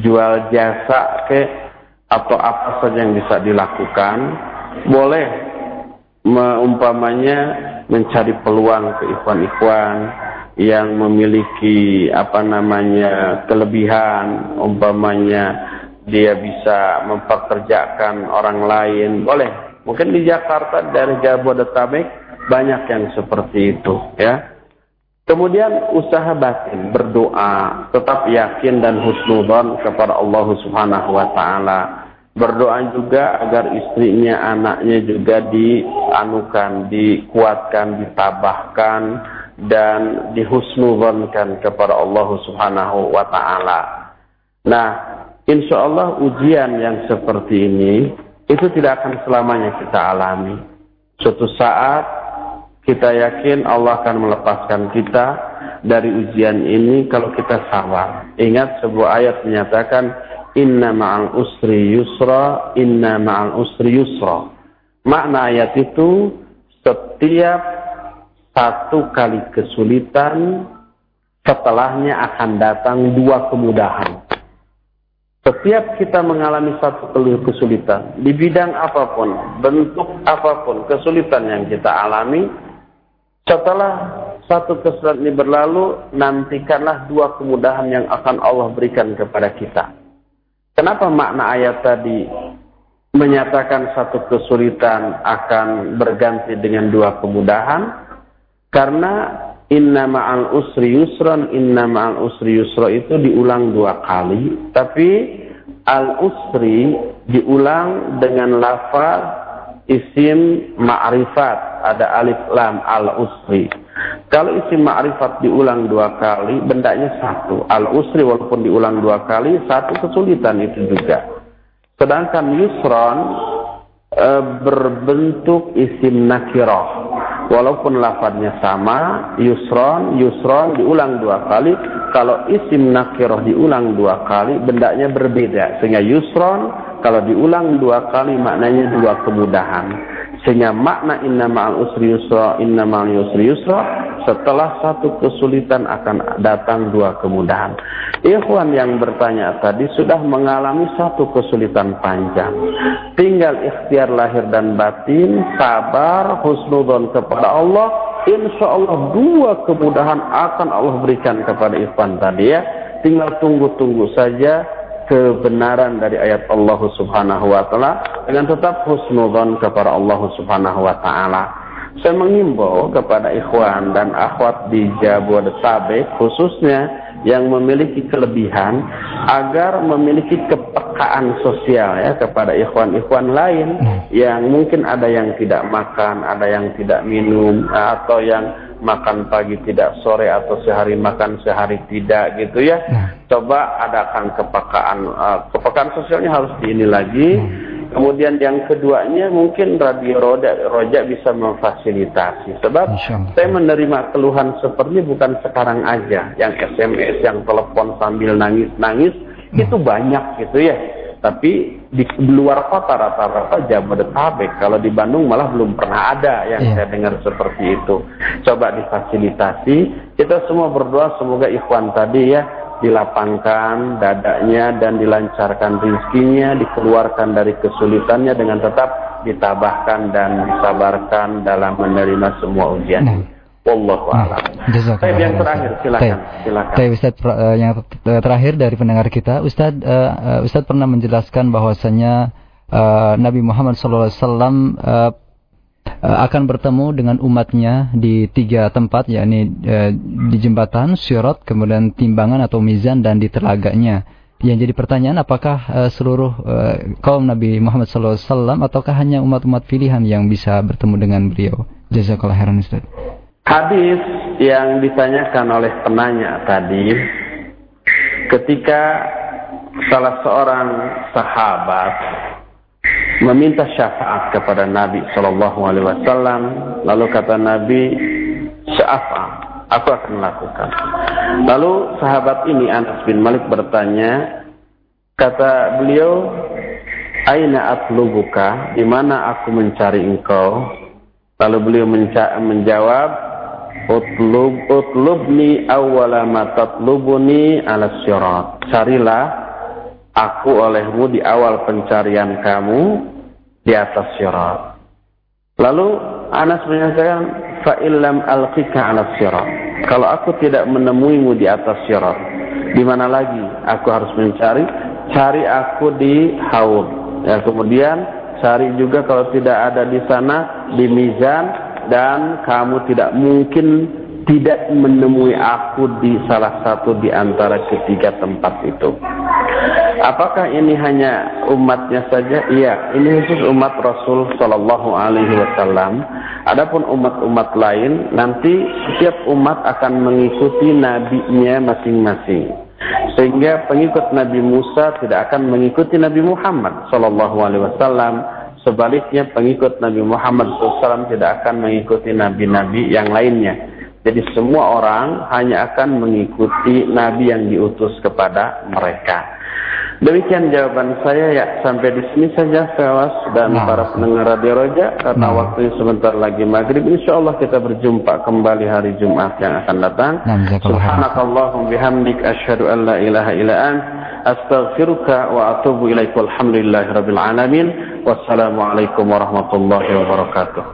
jual jasa ke, atau apa saja yang bisa dilakukan, boleh meumpamanya mencari peluang ke ikhwan-ikhwan yang memiliki apa namanya kelebihan, umpamanya dia bisa memperkerjakan orang lain, boleh. Mungkin di Jakarta dari Jabodetabek banyak yang seperti itu, ya. Kemudian usaha batin, berdoa, tetap yakin dan husnudzon kepada Allah Subhanahu wa taala. Berdoa juga agar istrinya, anaknya juga dianukan, dikuatkan, ditabahkan dan dihusnudzonkan kepada Allah Subhanahu wa taala. Nah, Insya Allah ujian yang seperti ini itu tidak akan selamanya kita alami. Suatu saat kita yakin Allah akan melepaskan kita dari ujian ini kalau kita sabar. Ingat sebuah ayat menyatakan inna ma'al usri yusra, inna ma'al usri yusra. Makna ayat itu setiap satu kali kesulitan setelahnya akan datang dua kemudahan. Setiap kita mengalami satu kesulitan, di bidang apa pun, bentuk apa pun, kesulitan yang kita alami, setelah satu kesulitan ini berlalu, nantikanlah dua kemudahan yang akan Allah berikan kepada kita. Kenapa makna ayat tadi menyatakan satu kesulitan akan berganti dengan dua kemudahan? Karena inna ma'al usri yusran, inna ma'al usri yusra itu diulang dua kali, tapi al usri diulang dengan lafaz isim ma'rifat, ada alif lam al usri. Kalau isim ma'rifat diulang dua kali, bendanya satu. Al usri walaupun diulang dua kali, satu kesulitan itu juga. Sedangkan yusron e, berbentuk isim nakirah walaupun lafadznya sama, yusron, yusron diulang dua kali. Kalau isim nakirah diulang dua kali, bendanya berbeda. Sehingga yusron, kalau diulang dua kali maknanya dua kemudahan. Sehingga makna inna ma'al usri yusra, inna ma'al yusri yusra, setelah satu kesulitan akan datang dua kemudahan. Ikhwan yang bertanya tadi sudah mengalami satu kesulitan panjang. Tinggal ikhtiar lahir dan batin, sabar, husnudon kepada Allah. Insya Allah dua kemudahan akan Allah berikan kepada ikhwan tadi ya. Tinggal tunggu-tunggu saja kebenaran dari ayat Allah Subhanahu wa taala dengan tetap husnudzon kepada Allah Subhanahu wa taala. Saya mengimbau kepada ikhwan dan akhwat di Jabodetabek khususnya yang memiliki kelebihan agar memiliki kepekaan sosial ya kepada ikhwan-ikhwan lain hmm. yang mungkin ada yang tidak makan, ada yang tidak minum atau yang makan pagi tidak sore atau sehari makan sehari tidak gitu ya. Nah. Coba adakan kepekaan uh, kepekaan sosialnya harus diini lagi. Hmm. Kemudian yang keduanya mungkin radio roda roja bisa memfasilitasi. Sebab saya menerima keluhan seperti bukan sekarang aja, yang SMS, yang telepon sambil nangis-nangis hmm. itu banyak gitu ya tapi di luar kota rata-rata Jabodetabek. Kalau di Bandung malah belum pernah ada yang yeah. saya dengar seperti itu. Coba difasilitasi. Kita semua berdoa semoga ikhwan tadi ya dilapangkan dadanya dan dilancarkan rizkinya, dikeluarkan dari kesulitannya dengan tetap ditabahkan dan disabarkan dalam menerima semua ujian. Nah. Wallahu a'lam. Baik, yang terakhir silakan. Silakan. Baik, Ustaz uh, yang terakhir dari pendengar kita, Ustaz uh, Ustaz pernah menjelaskan bahwasanya uh, Nabi Muhammad SAW uh, akan bertemu dengan umatnya di tiga tempat yakni uh, di jembatan, syurat, kemudian timbangan atau mizan dan di telaganya. Yang jadi pertanyaan apakah uh, seluruh uh, kaum Nabi Muhammad SAW ataukah hanya umat-umat pilihan yang bisa bertemu dengan beliau? Jazakallah khairan Ustaz. Hadis yang ditanyakan oleh penanya tadi ketika salah seorang sahabat meminta syafaat kepada Nabi Shallallahu Alaihi Wasallam. Lalu kata Nabi syafa aku akan melakukan. Lalu sahabat ini Anas bin Malik bertanya kata beliau Aina atlubuka? Di mana aku mencari engkau? Lalu beliau menjawab utlub utlubni awwala ma ala syirat carilah aku olehmu di awal pencarian kamu di atas syirat lalu Anas menyatakan fa illam alqika ala syirat kalau aku tidak menemuimu di atas syirat di mana lagi aku harus mencari? Cari aku di haud. Ya kemudian cari juga kalau tidak ada di sana di mizan dan kamu tidak mungkin tidak menemui aku di salah satu di antara ketiga tempat itu. Apakah ini hanya umatnya saja? Iya, ini khusus umat Rasul Shallallahu Alaihi Wasallam. Adapun umat-umat lain, nanti setiap umat akan mengikuti nabinya masing-masing. Sehingga pengikut Nabi Musa tidak akan mengikuti Nabi Muhammad Shallallahu Alaihi Wasallam Sebaliknya pengikut Nabi Muhammad SAW tidak akan mengikuti nabi-nabi yang lainnya. Jadi semua orang hanya akan mengikuti nabi yang diutus kepada mereka. Demikian jawaban saya ya sampai di sini saja kawas dan nah. para pendengar Radio Roja karena nah. waktunya sebentar lagi maghrib insya Allah kita berjumpa kembali hari Jumat yang akan datang. Nah, Subhanakallahum bihamdik asyhadu an la ilaha illa an astaghfiruka wa atubu ilaik walhamdulillahi rabbil alamin wassalamualaikum warahmatullahi wabarakatuh.